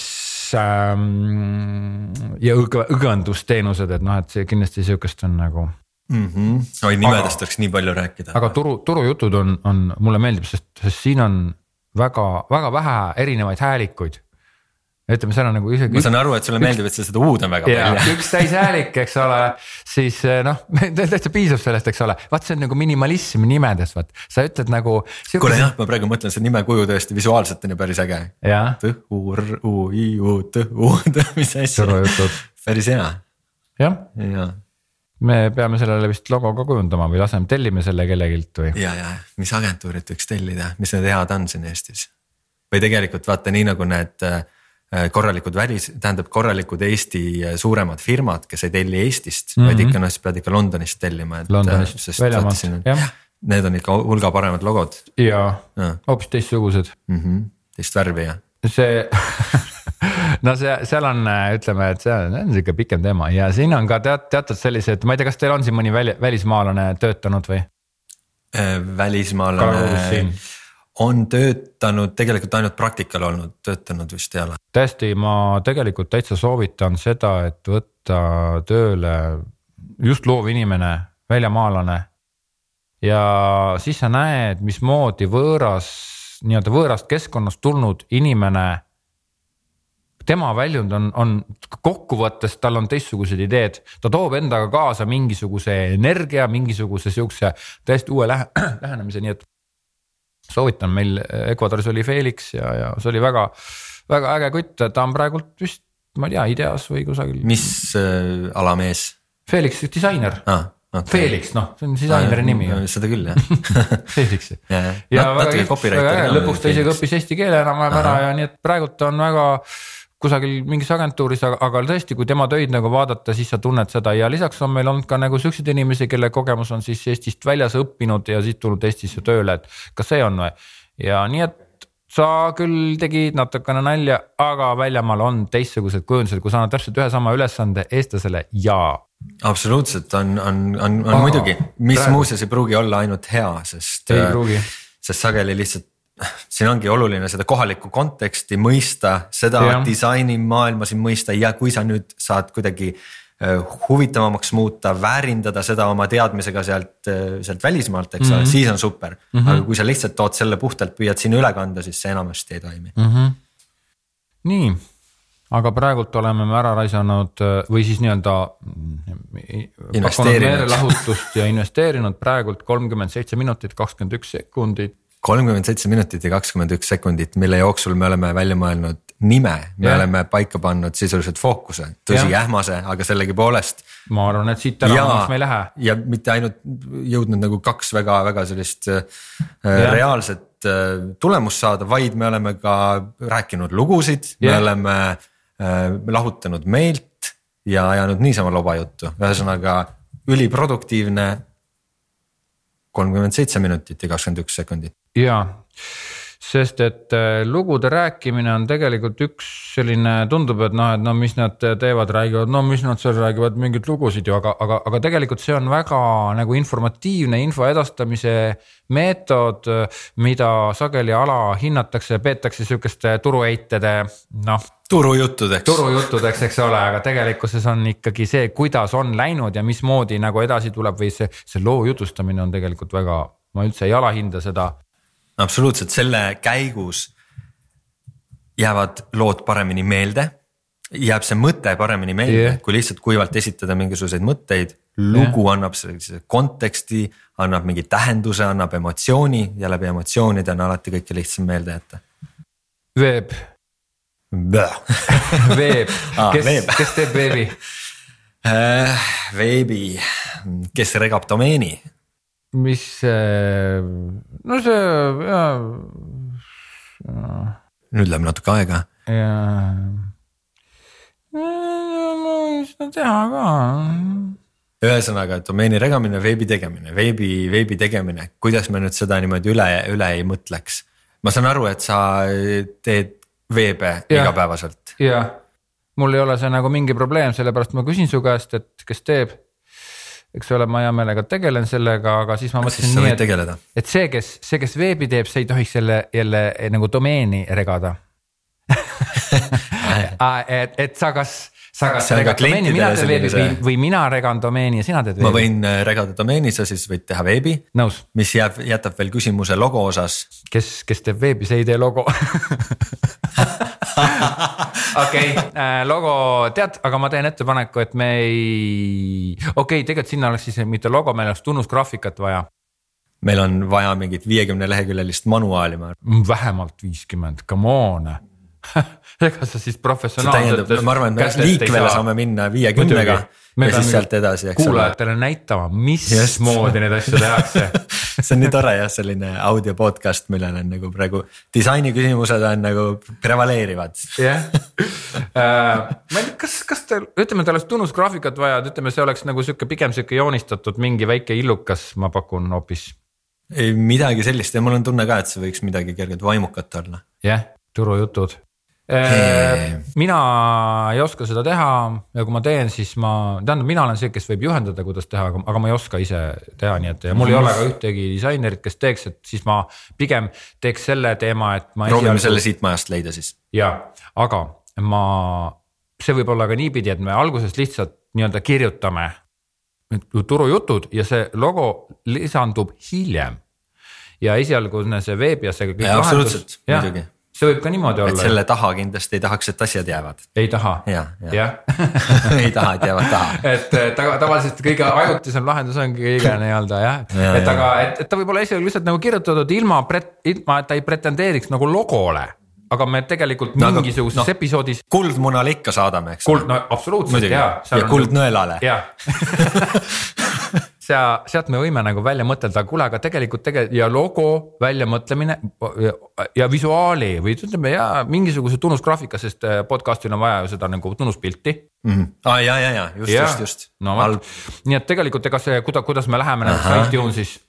ähm, ja õg- õgvendusteenused, et noh, et see kindlasti sihukest on nagu. Mm -hmm. oi, nimedest oleks nii palju rääkida. aga turu, turujutud on, on, mulle meeldib, sest, sest siin on väga, väga vähe erinevaid häälikuid. Ütleme, seal on nagu isegi. ma saan aru, et sulle meeldib, et sa seda U-d on väga palju. üks täishäälik, eks ole, siis noh, täitsa piisab sellest, eks ole, vaat see on nagu minimalism nimedes, vaat sa ütled nagu. kuule jah, ma praegu mõtlen, see nimekuju tõesti visuaalselt on ju päris äge. T, U, R, U, I, U, T, U, T, mis asja. päris hea, jah, ja, me peame sellele vist logo ka kujundama või laseme, tellime selle kellegilt või? ja, ja mis agentuurid võiks tellida, mis need head on siin Eestis? või tegelikult vaata nii nagu need äh, korralikud välis, tähendab korralikud Eesti suuremad firmad, kes ei telli Eestist mm, -hmm. vaid ikka noh, siis pead ikka Londonist tellima, et. Londonist, väljamaalt, jah. Need on ikka hulga paremad logod. ja., hoopis teistsugused mm. -hmm. teist värvi ja. see no see, seal on, ütleme, et see on, sihuke pikem teema ja siin on ka tead, teatud sellised, ma ei tea, kas teil on siin mõni väli, välismaalane töötanud või? Äh, välismaalane on töötanud tegelikult ainult praktikal olnud, töötanud vist ei ole. tõesti, ma tegelikult täitsa soovitan seda, et võtta tööle just loov inimene, väljamaalane. ja siis sa näed, mismoodi võõras, nii-öelda võõrast keskkonnast tulnud inimene tema väljund on, on kokkuvõttes, tal on teistsugused ideed, ta toob endaga kaasa mingisuguse energia, mingisuguse siukse täiesti uue lähe, lähenemise, nii et. Soovitan, meil Ecuadoris oli Felix ja, ja see oli väga, väga äge kutt, ta on praegult vist, ma ei tea, Ideas või kusagil. mis äh, ala mees? Felix, disainer ah. Okay. Felix, noh, see on disaineri nimi ju. seda küll jah Felix ja, ja väga, väga äge, lõpuks ta isegi õppis eesti keele enam-vähem ära ja nii et praegult on väga kusagil mingis agentuuris, aga, aga tõesti, kui tema töid nagu vaadata, siis sa tunned seda ja lisaks on meil olnud ka nagu siukseid inimesi, kelle kogemus on siis Eestist väljas õppinud ja siit tulnud Eestisse tööle, et kas see on või. ja nii, et sa küll tegid natukene nalja, aga väljamaal on teistsugused kujundused, kui sa annad täpselt ühe sama ülesande eestlasele ja. absoluutselt on, on, on, on Aha, muidugi, mis muuseas ei pruugi olla ainult hea, sest. ei pruugi sest sageli lihtsalt siin ongi oluline seda kohalikku konteksti mõista, seda ja. disainimaailma siin mõista ja kui sa nüüd saad kuidagi äh, huvitavamaks muuta, väärindada seda oma teadmisega sealt, äh, sealt välismaalt, eks ole mm -hmm., siis on super mm. -hmm. aga kui sa lihtsalt tood selle puhtalt, püüad sinna üle kanda, siis see enamasti ei toimi mm. -hmm. nii, aga praegult oleme me ära raisanud äh, või siis nii-öelda. meelelahutust ja investeerinud praegult kolmkümmend seitse minutit, kakskümmend üks sekundit kolmkümmend seitse minutit ja kakskümmend üks sekundit, mille jooksul me oleme välja mõelnud nime, me ja. oleme paika pannud sisuliselt fookuse, tõsi, ähmase, aga sellegipoolest. ma arvan, et siit ära me ei lähe. ja mitte ainult jõudnud nagu kaks väga-väga sellist äh, reaalset äh, tulemust saada, vaid me oleme ka rääkinud lugusid, me oleme äh, lahutanud meelt ja ajanud niisama loba juttu, ühesõnaga üliproduktiivne kolmkümmend seitse minutit ja kakskümmend üks sekundit jaa, sest et äh, lugude rääkimine on tegelikult üks selline, tundub, et noh, et no mis nad teevad, räägivad, no mis nad seal räägivad, mingeid lugusid ju, aga, aga, aga tegelikult see on väga nagu informatiivne info edastamise meetod, mida sageli alahinnatakse, peetakse sihukeste turuheitede noh turujuttudeks. turujuttudeks, eks ole, aga tegelikkuses on ikkagi see, kuidas on läinud ja mismoodi nagu edasi tuleb või see, see loo jutustamine on tegelikult väga, ma üldse ei alahinda seda absoluutselt, selle käigus jäävad lood paremini meelde. jääb see mõte paremini meelde yeah., kui lihtsalt kuivalt esitada mingisuguseid mõtteid. lugu yeah. annab sellise konteksti, annab mingi tähenduse, annab emotsiooni ja läbi emotsioonide on alati kõike lihtsam meelde jätta. veeb. veeb, kes, kes teeb veebi äh,? veebi, kes regab domeeni mis see, no see ja, ja. nüüd läheb natuke aega. ja, no seda teha ka. ühesõnaga domeeni regamine, veebi tegemine, veebi, veebi tegemine, kuidas me nüüd seda niimoodi üle, üle ei mõtleks. ma saan aru, et sa teed veebe ja, igapäevaselt. jah, mul ei ole see nagu mingi probleem, sellepärast ma küsin su käest, et kes teeb eks ole, ma hea meelega tegelen sellega, aga siis ma mõtlesin nii, et, et see, kes, see, kes veebi teeb, see ei tohiks jälle, jälle nagu domeeni regada. Et, et sa kas, sa kas regad domeeni, mina teen veebi või, või mina regan domeeni ja sina teed veebi. ma võin äh, regada domeeni, sa siis võid teha veebi. nõus. mis jääb, jätab veel küsimuse logo osas. kes, kes teeb veebi, see ei tee logo okei äh,, logo tead, aga ma teen ettepaneku, et me ei, okei okay,, tegelikult sinna oleks siis mitte logo, meil oleks tunnusgraafikat vaja meil on vaja mingit viiekümne leheküljelist manuaali, ma arvan. vähemalt viiskümmend, come on. ega sa siis professionaalselt. ma arvan, et me liikvele saame minna viiekümnega ja siis sealt edasi, eks ole. kuulajatele näitama, mismoodi neid asju tehakse see on nii tore jah, selline audio podcast, millel on nagu praegu disaini küsimused on nagu prevaleerivad. jah, äh, ma ei tea, kas, kas teil, ütleme, teil oleks tunnusgraafikat vaja, et ütleme, see oleks nagu sihuke pigem sihuke joonistatud mingi väike illukas, ma pakun hoopis. ei midagi sellist ja mul on tunne ka, et see võiks midagi kergelt vaimukat olla. jah, turujutud Äh, mina ei oska seda teha ja kui ma teen, siis ma, tähendab, mina olen see, kes võib juhendada, kuidas teha, aga, ma ei oska ise teha, nii et ja mul ei ole ka ühtegi disainerit, kes teeks, et siis ma pigem teeks selle teema, et ma. proovime esialgu... selle siit majast leida siis. ja, aga ma, see võib olla ka niipidi, et me alguses lihtsalt nii-öelda kirjutame turujutud ja see logo lisandub hiljem. ja esialgne see veeb ja see absoluutselt, muidugi see võib ka niimoodi olla. et selle taha kindlasti ei tahaks, et asjad jäävad. ei taha. jah, jah ei taha, et jäävad taha et taga, tavaliselt kõige ajutisem lahendus ongi kõige nii-öelda jah ja,, et ja. aga, et, et ta võib olla esialgu lihtsalt nagu kirjutatud ilma, ilma, et ta ei pretendeeriks nagu logole aga me tegelikult no, mingisuguses no, episoodis. kuldmunale ikka saadame, eks. kuld, no absoluutselt ja. ja kuldnõelale. jah sea, sealt me võime nagu välja mõtelda, kuule, aga tegelikult tegelikult ja logo väljamõtlemine ja, ja visuaali või ütleme ja mingisuguse tunnusgraafika, sest äh, podcast'il on vaja ju seda nagu tunnuspilti. Mm. -hmm. Ah, ja, ja, ja just just, just. no vot, nii et tegelikult ega see, kuidas, kuidas me läheme näiteks iTunesis.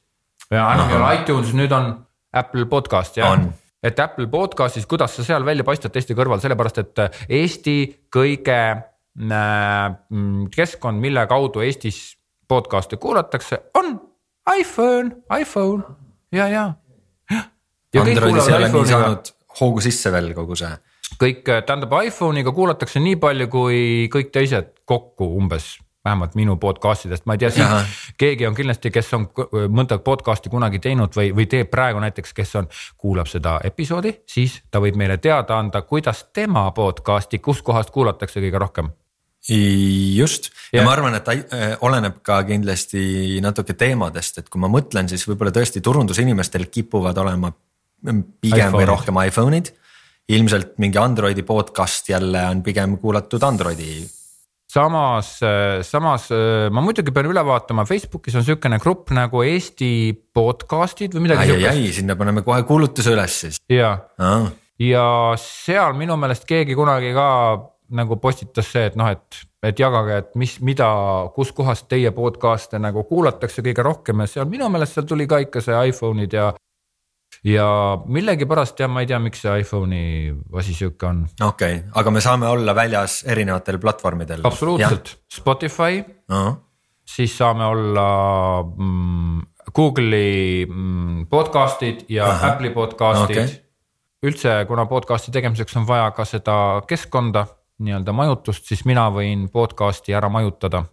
Ja enam ei ole iTunesis, nüüd on Apple podcast jah. Et Apple podcast'is, kuidas sa seal välja paistad teiste kõrval, sellepärast et äh, Eesti kõige äh, mm, keskkond, mille kaudu Eestis podcast'e kuulatakse, on iPhone, iPhone. Ja, ja, jah. Androidis ei ole nii saanud hoogu sisse veel kogu see. kõik, tähendab iPhone'iga kuulatakse nii palju, kui kõik teised kokku umbes vähemalt minu podcast idest, ma ei tea, keegi on kindlasti, kes on mõnda podcast'i kunagi teinud või, või teeb praegu näiteks, kes on, kuulab seda episoodi, siis ta võib meile teada anda, kuidas tema podcast'i, kuskohast kuulatakse kõige rohkem just ja, ja ma arvan, et äh, oleneb ka kindlasti natuke teemadest, et kui ma mõtlen, siis võib-olla tõesti turundusinimestel kipuvad olema pigem iPhone'id. või rohkem iPhone'id. ilmselt mingi Androidi podcast jälle on pigem kuulatud Androidi. samas, äh, samas äh, ma muidugi pean üle vaatama, Facebookis on sihukene grupp nagu Eesti podcast'id või midagi sihukest. sinna paneme kohe kuulutuse üles siis. ja ah., ja seal minu meelest keegi kunagi ka nagu postitas see, et noh, et, et jagage, et mis, mida, kuskohast teie podcast'e nagu kuulatakse kõige rohkem ja seal minu meelest seal tuli ka ikka see iPhone'id ja. ja millegipärast jah, ma ei tea, miks see iPhone'i asi sihuke on. okei okay., aga me saame olla väljas erinevatel platvormidel. absoluutselt, Spotify uh, -huh. siis saame olla mm, Google'i mm, podcast'id ja uh -huh. Apple'i podcast'id okay üldse, kuna podcast'i tegemiseks on vaja ka seda keskkonda nii-öelda majutust, siis mina võin podcast'i ära majutada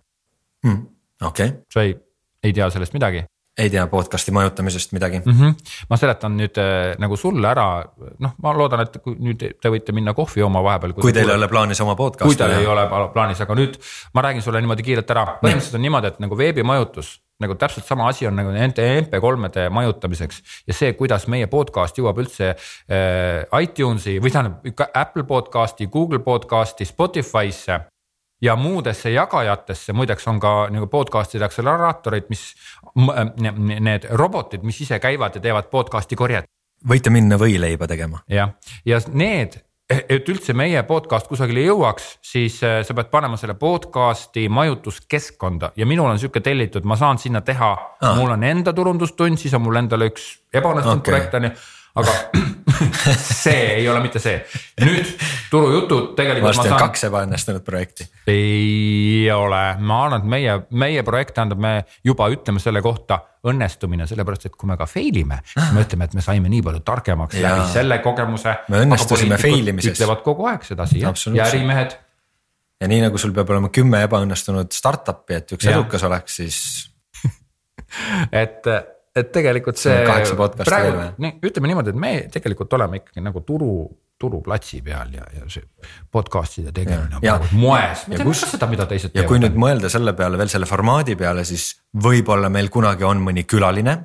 mm,. okei okay.. sa ei, ei tea sellest midagi? ei tea podcast'i majutamisest midagi mm. -hmm. ma seletan nüüd äh, nagu sulle ära, noh, ma loodan, et kui nüüd te võite minna kohvi jooma vahepeal. kui teil ei ole plaanis oma podcast'i. kui teil ei ole plaanis, aga nüüd ma räägin sulle niimoodi kiirelt ära, põhimõtteliselt on niimoodi, et nagu veebimajutus nagu täpselt sama asi on nagu nende MP3-de majutamiseks ja see, kuidas meie podcast jõuab üldse äh, iTunesi või tähendab Apple podcast'i, Google podcast'i, Spotify'sse ja muudesse jagajatesse, muideks on ka nagu podcast'ide akseleraatorid, mis need robotid, mis ise käivad ja teevad podcast'i korjet. võite minna võileiba tegema. jah, ja need et üldse meie podcast kusagile jõuaks, siis äh, sa pead panema selle podcast'i majutuskeskkonda ja minul on sihuke tellitud, ma saan sinna teha ah., mul on enda turundustund, siis on mul endal üks ebaõnnestunud okay. projekt on ju aga see ei ole mitte see. nüüd turujutud tegelikult. varsti on saan... kaks ebaõnnestunud projekti. ei ole, ma arvan, et meie, meie projekt tähendab, me juba ütleme selle kohta õnnestumine, sellepärast et kui me ka fail ime, siis me ütleme, et me saime nii palju targemaks ja. läbi selle kogemuse. me õnnestusime fail imises. ütlevad kogu aeg sedasi ja, ärimehed. ja nii nagu sul peab olema kümme ebaõnnestunud startup'i, et üks ja. edukas oleks, siis et et tegelikult see. kaheksa podcast'i veel või? ütleme niimoodi, et me tegelikult oleme ikkagi nagu turu, turuplatsi peal ja, ja see podcast'ide tegemine ja, on praegu moes. ma tean ka seda, mida teised teevad. ja kui nüüd mõelda selle peale veel selle formaadi peale, siis võib-olla meil kunagi on mõni külaline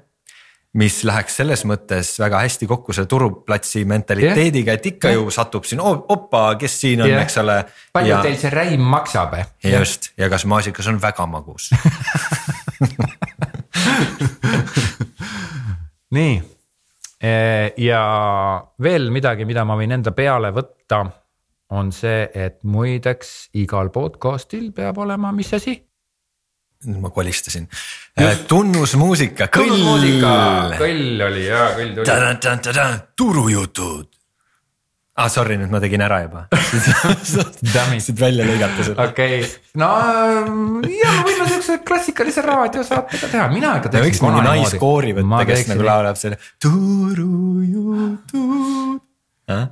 mis läheks selles mõttes väga hästi kokku selle turuplatsi mentaliteediga, et ikka yeah. ju satub siin opa, kes siin on yeah., eks ole. palju ja... teil see räim maksab? just ja kas maasikas on väga magus nii ja veel midagi, mida ma võin enda peale võtta, on see, et muideks igal podcast'il peab olema, mis asi? nüüd ma kolistasin. Äh, tunnusmuusika, kõll. kõll oli ja kõll tuli. turujutud. Ah sorry, nüüd ma tegin ära juba. Siit välja lõigata seda. okei. Okay., no ja me võime siukse klassikalise raadiosaate ka teha, mina ikka teeks. võiks mingi naiskoori võtta, kes nagu laulab selle äh,.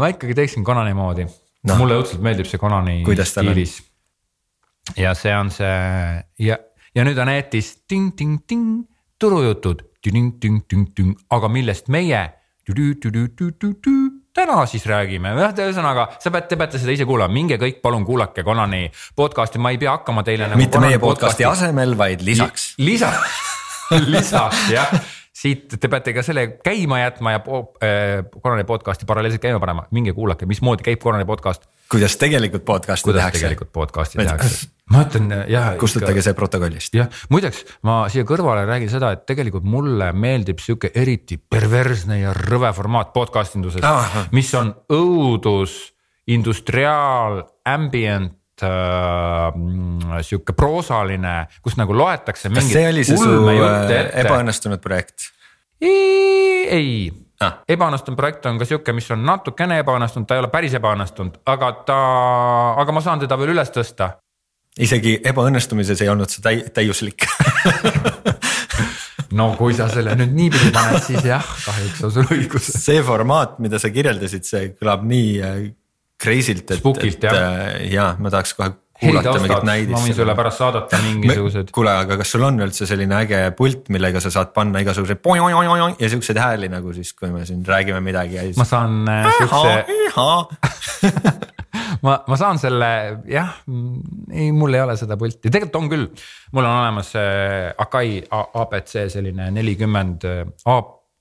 ma ikkagi teeksin Konani moodi. No., mulle õudselt meeldib see Konani stiilis. Ja see on see ja, ja nüüd on eetris ting-ting-ting turujutud, aga millest meie täna siis räägime, ühesõnaga sa pead, te peate seda ise kuulama, minge kõik palun kuulake Konani podcast'i, ma ei pea hakkama teile nagu. mitte Konani meie podcast'i asemel, vaid lisaks Li. lisaks lisaks jah siit te peate ka selle käima jätma ja äh, Korrani podcast'i paralleelselt käima panema, minge kuulake, mismoodi käib Korrani podcast. Kuidas tegelikult podcast'i kuidas tehakse. tegelikult podcast'i tehakse, ma ütlen jah. kustutage see protokollist. jah, muideks ma siia kõrvale räägin seda, et tegelikult mulle meeldib sihuke eriti perversne ja rõve formaat podcast induses ah., mis on õudus, industriaal, ambient äh, sihuke proosaline, kus nagu loetakse. kas see oli see su äh, ebaõnnestunud projekt? ei ah., ebaõnnestunud projekt on ka sihuke, mis on natukene ebaõnnestunud, ta ei ole päris ebaõnnestunud, aga ta, aga ma saan teda veel üles tõsta. isegi ebaõnnestumises ei olnud see täi-, täiuslik no kui sa selle nüüd niipidi paned, siis jah, kahjuks on sul õigus. see formaat, mida sa kirjeldasid, see kõlab nii äh, crazy'lt, et, et äh, ja ma tahaks kohe kuulata mingit näidist. ma võin sulle pärast saadata mingisugused. kuule, aga kas sul on üldse selline äge pult, millega sa saad panna igasuguseid ja siukseid hääli nagu siis, kui me siin räägime midagi ja siis. ma saan siukse ma, ma saan selle jah, ei, mul ei ole seda pulti, tegelikult on küll, mul on olemas Akai abc selline nelikümmend A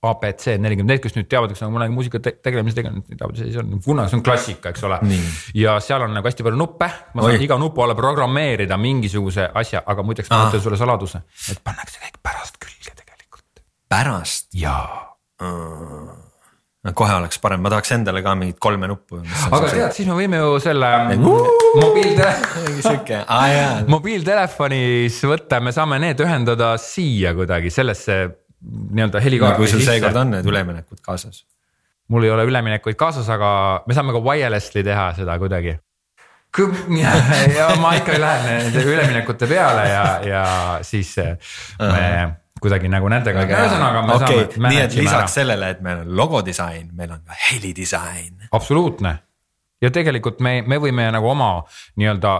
abc nelikümmend, need, kes nüüd teavad, kes nagu mõne muusika tegelemise tegelenud, teavad, see on, kuna see on klassika, eks ole. ja seal on nagu hästi palju nuppe, ma saan Oi. iga nupu alla programmeerida mingisuguse asja, aga muideks ma ütlen sulle saladuse, et pannakse kõik pärast külge tegelikult. pärast? jaa. No kohe oleks parem, ma tahaks endale ka mingit kolme nuppu. aga tead, siis me võime ju selle mobiiltele... mobiiltelefonis võtta, me saame need ühendada siia kuidagi sellesse nii-öelda helikaardi no, kui sul seekord on need üleminekud kaasas? mul ei ole üleminekuid kaasas, aga me saame ka wirelessly teha seda kuidagi. ja ma ikka lähen nende üleminekute peale ja, ja siis me uh -huh. kuidagi nagu nendega, ühesõnaga me okay, saame. nii et lisaks ära. sellele, et meil on logodisain, meil on ka helidisain. absoluutne ja tegelikult me, me võime nagu oma nii-öelda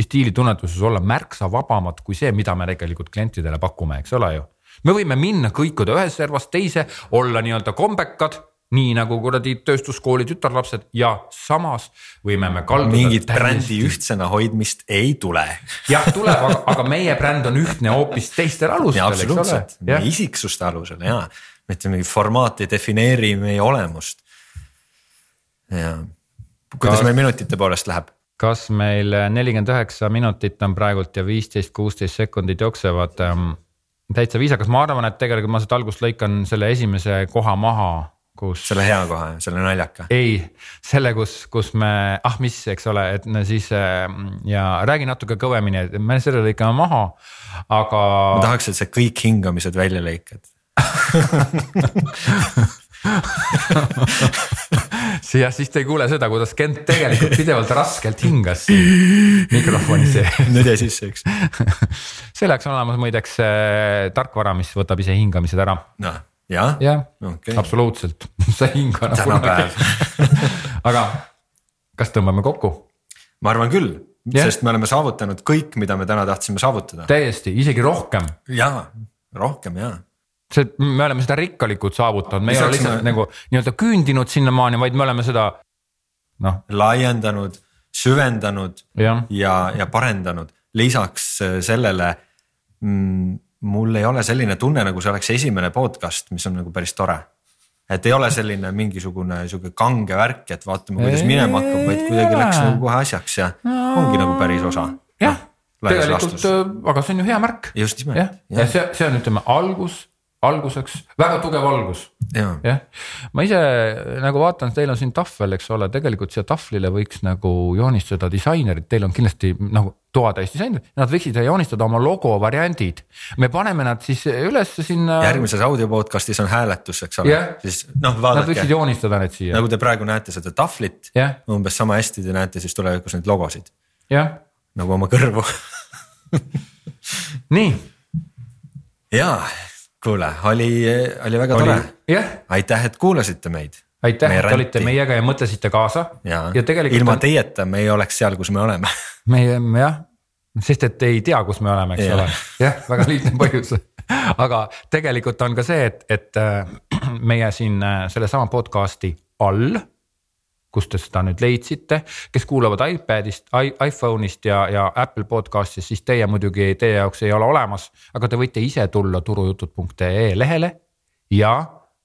stiilitunnetuses olla märksa vabamad kui see, mida me tegelikult klientidele pakume, eks ole ju me võime minna kõikuda ühest servast teise, olla nii-öelda kombekad nii nagu kuradi tööstuskooli tütarlapsed ja samas võime me kalduda. mingit brändi ühtsena hoidmist ei tule. jah, tuleb, aga, aga meie bränd on ühtne hoopis teistel alustel, eks ole. isiksuste alusel ja, mitte mingi formaat ei defineeri meie olemust. ja, kuidas kas, meil minutite poolest läheb? kas meil nelikümmend üheksa minutit on praegult ja viisteist, kuusteist sekundit jooksevad ähm, täitsa viisakas, ma arvan, et tegelikult ma sealt algust lõikan selle esimese koha maha, kus. selle hea koha, selle naljaka? ei, selle, kus, kus me, ah mis, eks ole, et siis ja räägi natuke kõvemini, et me selle lõikame maha, aga. ma tahaks, et sa kõik hingamised välja lõikad jah, siis te ei kuule seda, kuidas Kent tegelikult pidevalt raskelt hingas siin mikrofoni sees. nüüd jäi sisse üks selleks on olemas muideks äh, tarkvara, mis võtab ise hingamised ära. noh, jah? jah okay., absoluutselt, sa ei hinga nagu kunagi aga kas tõmbame kokku? ma arvan küll yeah., sest me oleme saavutanud kõik, mida me täna tahtsime saavutada. täiesti, isegi rohkem. jaa, rohkem jaa see, me oleme seda rikkalikult saavutanud, me ei ole lihtsalt me... nagu nii-öelda küündinud sinnamaani, vaid me oleme seda noh. laiendanud, süvendanud ja, ja, ja parendanud, lisaks äh, sellele mm, mul ei ole selline tunne, nagu see oleks esimene podcast, mis on nagu päris tore et ei ole selline mingisugune sihuke kange värk, et vaatame, kuidas minema hakkab, vaid kuidagi läks nagu kohe asjaks ja ongi nagu päris osa. jah, tegelikult, äh, aga see on ju hea märk. just nimelt. jah, ja see, see on, ütleme algus alguseks, väga tugev algus. jah, ma ise nagu vaatan, teil on siin tahvel, eks ole, tegelikult siia tahvlile võiks nagu joonistada disainerid, teil on kindlasti nagu toatäis disainerid, nad võiksid joonistada oma logo variandid. me paneme nad siis üles sinna. järgmises audio podcast'is on hääletus, eks ole, siis noh, vaadake. Nad võiksid joonistada need siia. nagu te praegu näete seda tahvlit, umbes sama hästi te näete siis tulevikus neid logosid. nagu oma kõrvu nii. jaa kuule, oli, oli väga oli, tore. aitäh, et kuulasite meid. aitäh, et olite meiega ja mõtlesite kaasa. ja, tegelikult. ilma teieta me ei oleks seal, kus me oleme. meie jah, sest et ei tea, kus me oleme, eks ja. ole, jah, väga lihtne põhjus aga tegelikult on ka see, et, et äh, meie siin äh, sellesama podcast'i all kust te seda nüüd leidsite, kes kuulavad iPadist, iPhone'ist ja, ja Apple podcast'ist, siis teie muidugi, teie jaoks ei ole olemas, aga te võite ise tulla turujutud.ee lehele ja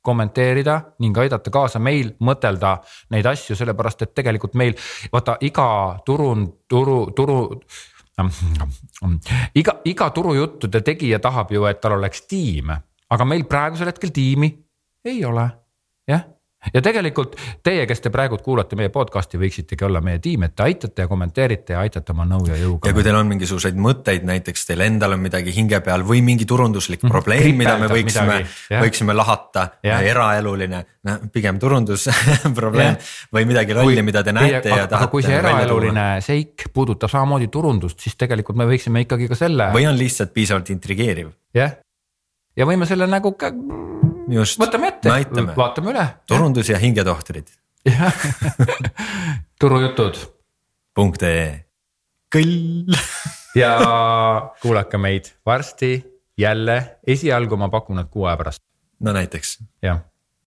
kommenteerida ning aidata kaasa meil mõtelda neid asju, sellepärast et tegelikult meil vaata iga turund, turu, turu iga, iga turujuttude tegija tahab ju, et tal oleks tiim, aga meil praegusel hetkel tiimi ei ole, jah ja tegelikult teie, kes te praegu kuulate meie podcast'i, võiksitegi olla meie tiim, et te aitate ja kommenteerite ja aitate oma nõu ja jõuga. ja kui teil on mingisuguseid mõtteid, näiteks teil endal on midagi hinge peal või mingi turunduslik mm, probleem, mida me võiksime, võiksime lahata, eraeluline, noh pigem turundusprobleem või midagi lolli, mida te näete ja, ja tahate. kui see eraeluline seik puudutab samamoodi turundust, siis tegelikult me võiksime ikkagi ka selle. või on lihtsalt piisavalt intrigeeriv. jah, ja võime selle nagu ka just, võtame ette, vaatame üle. turundus ja hingetohtrid turujutud. punkt ee, kõll. Ja kuulake meid varsti jälle, esialgu ma pakun, et kuu aja pärast. no näiteks. jah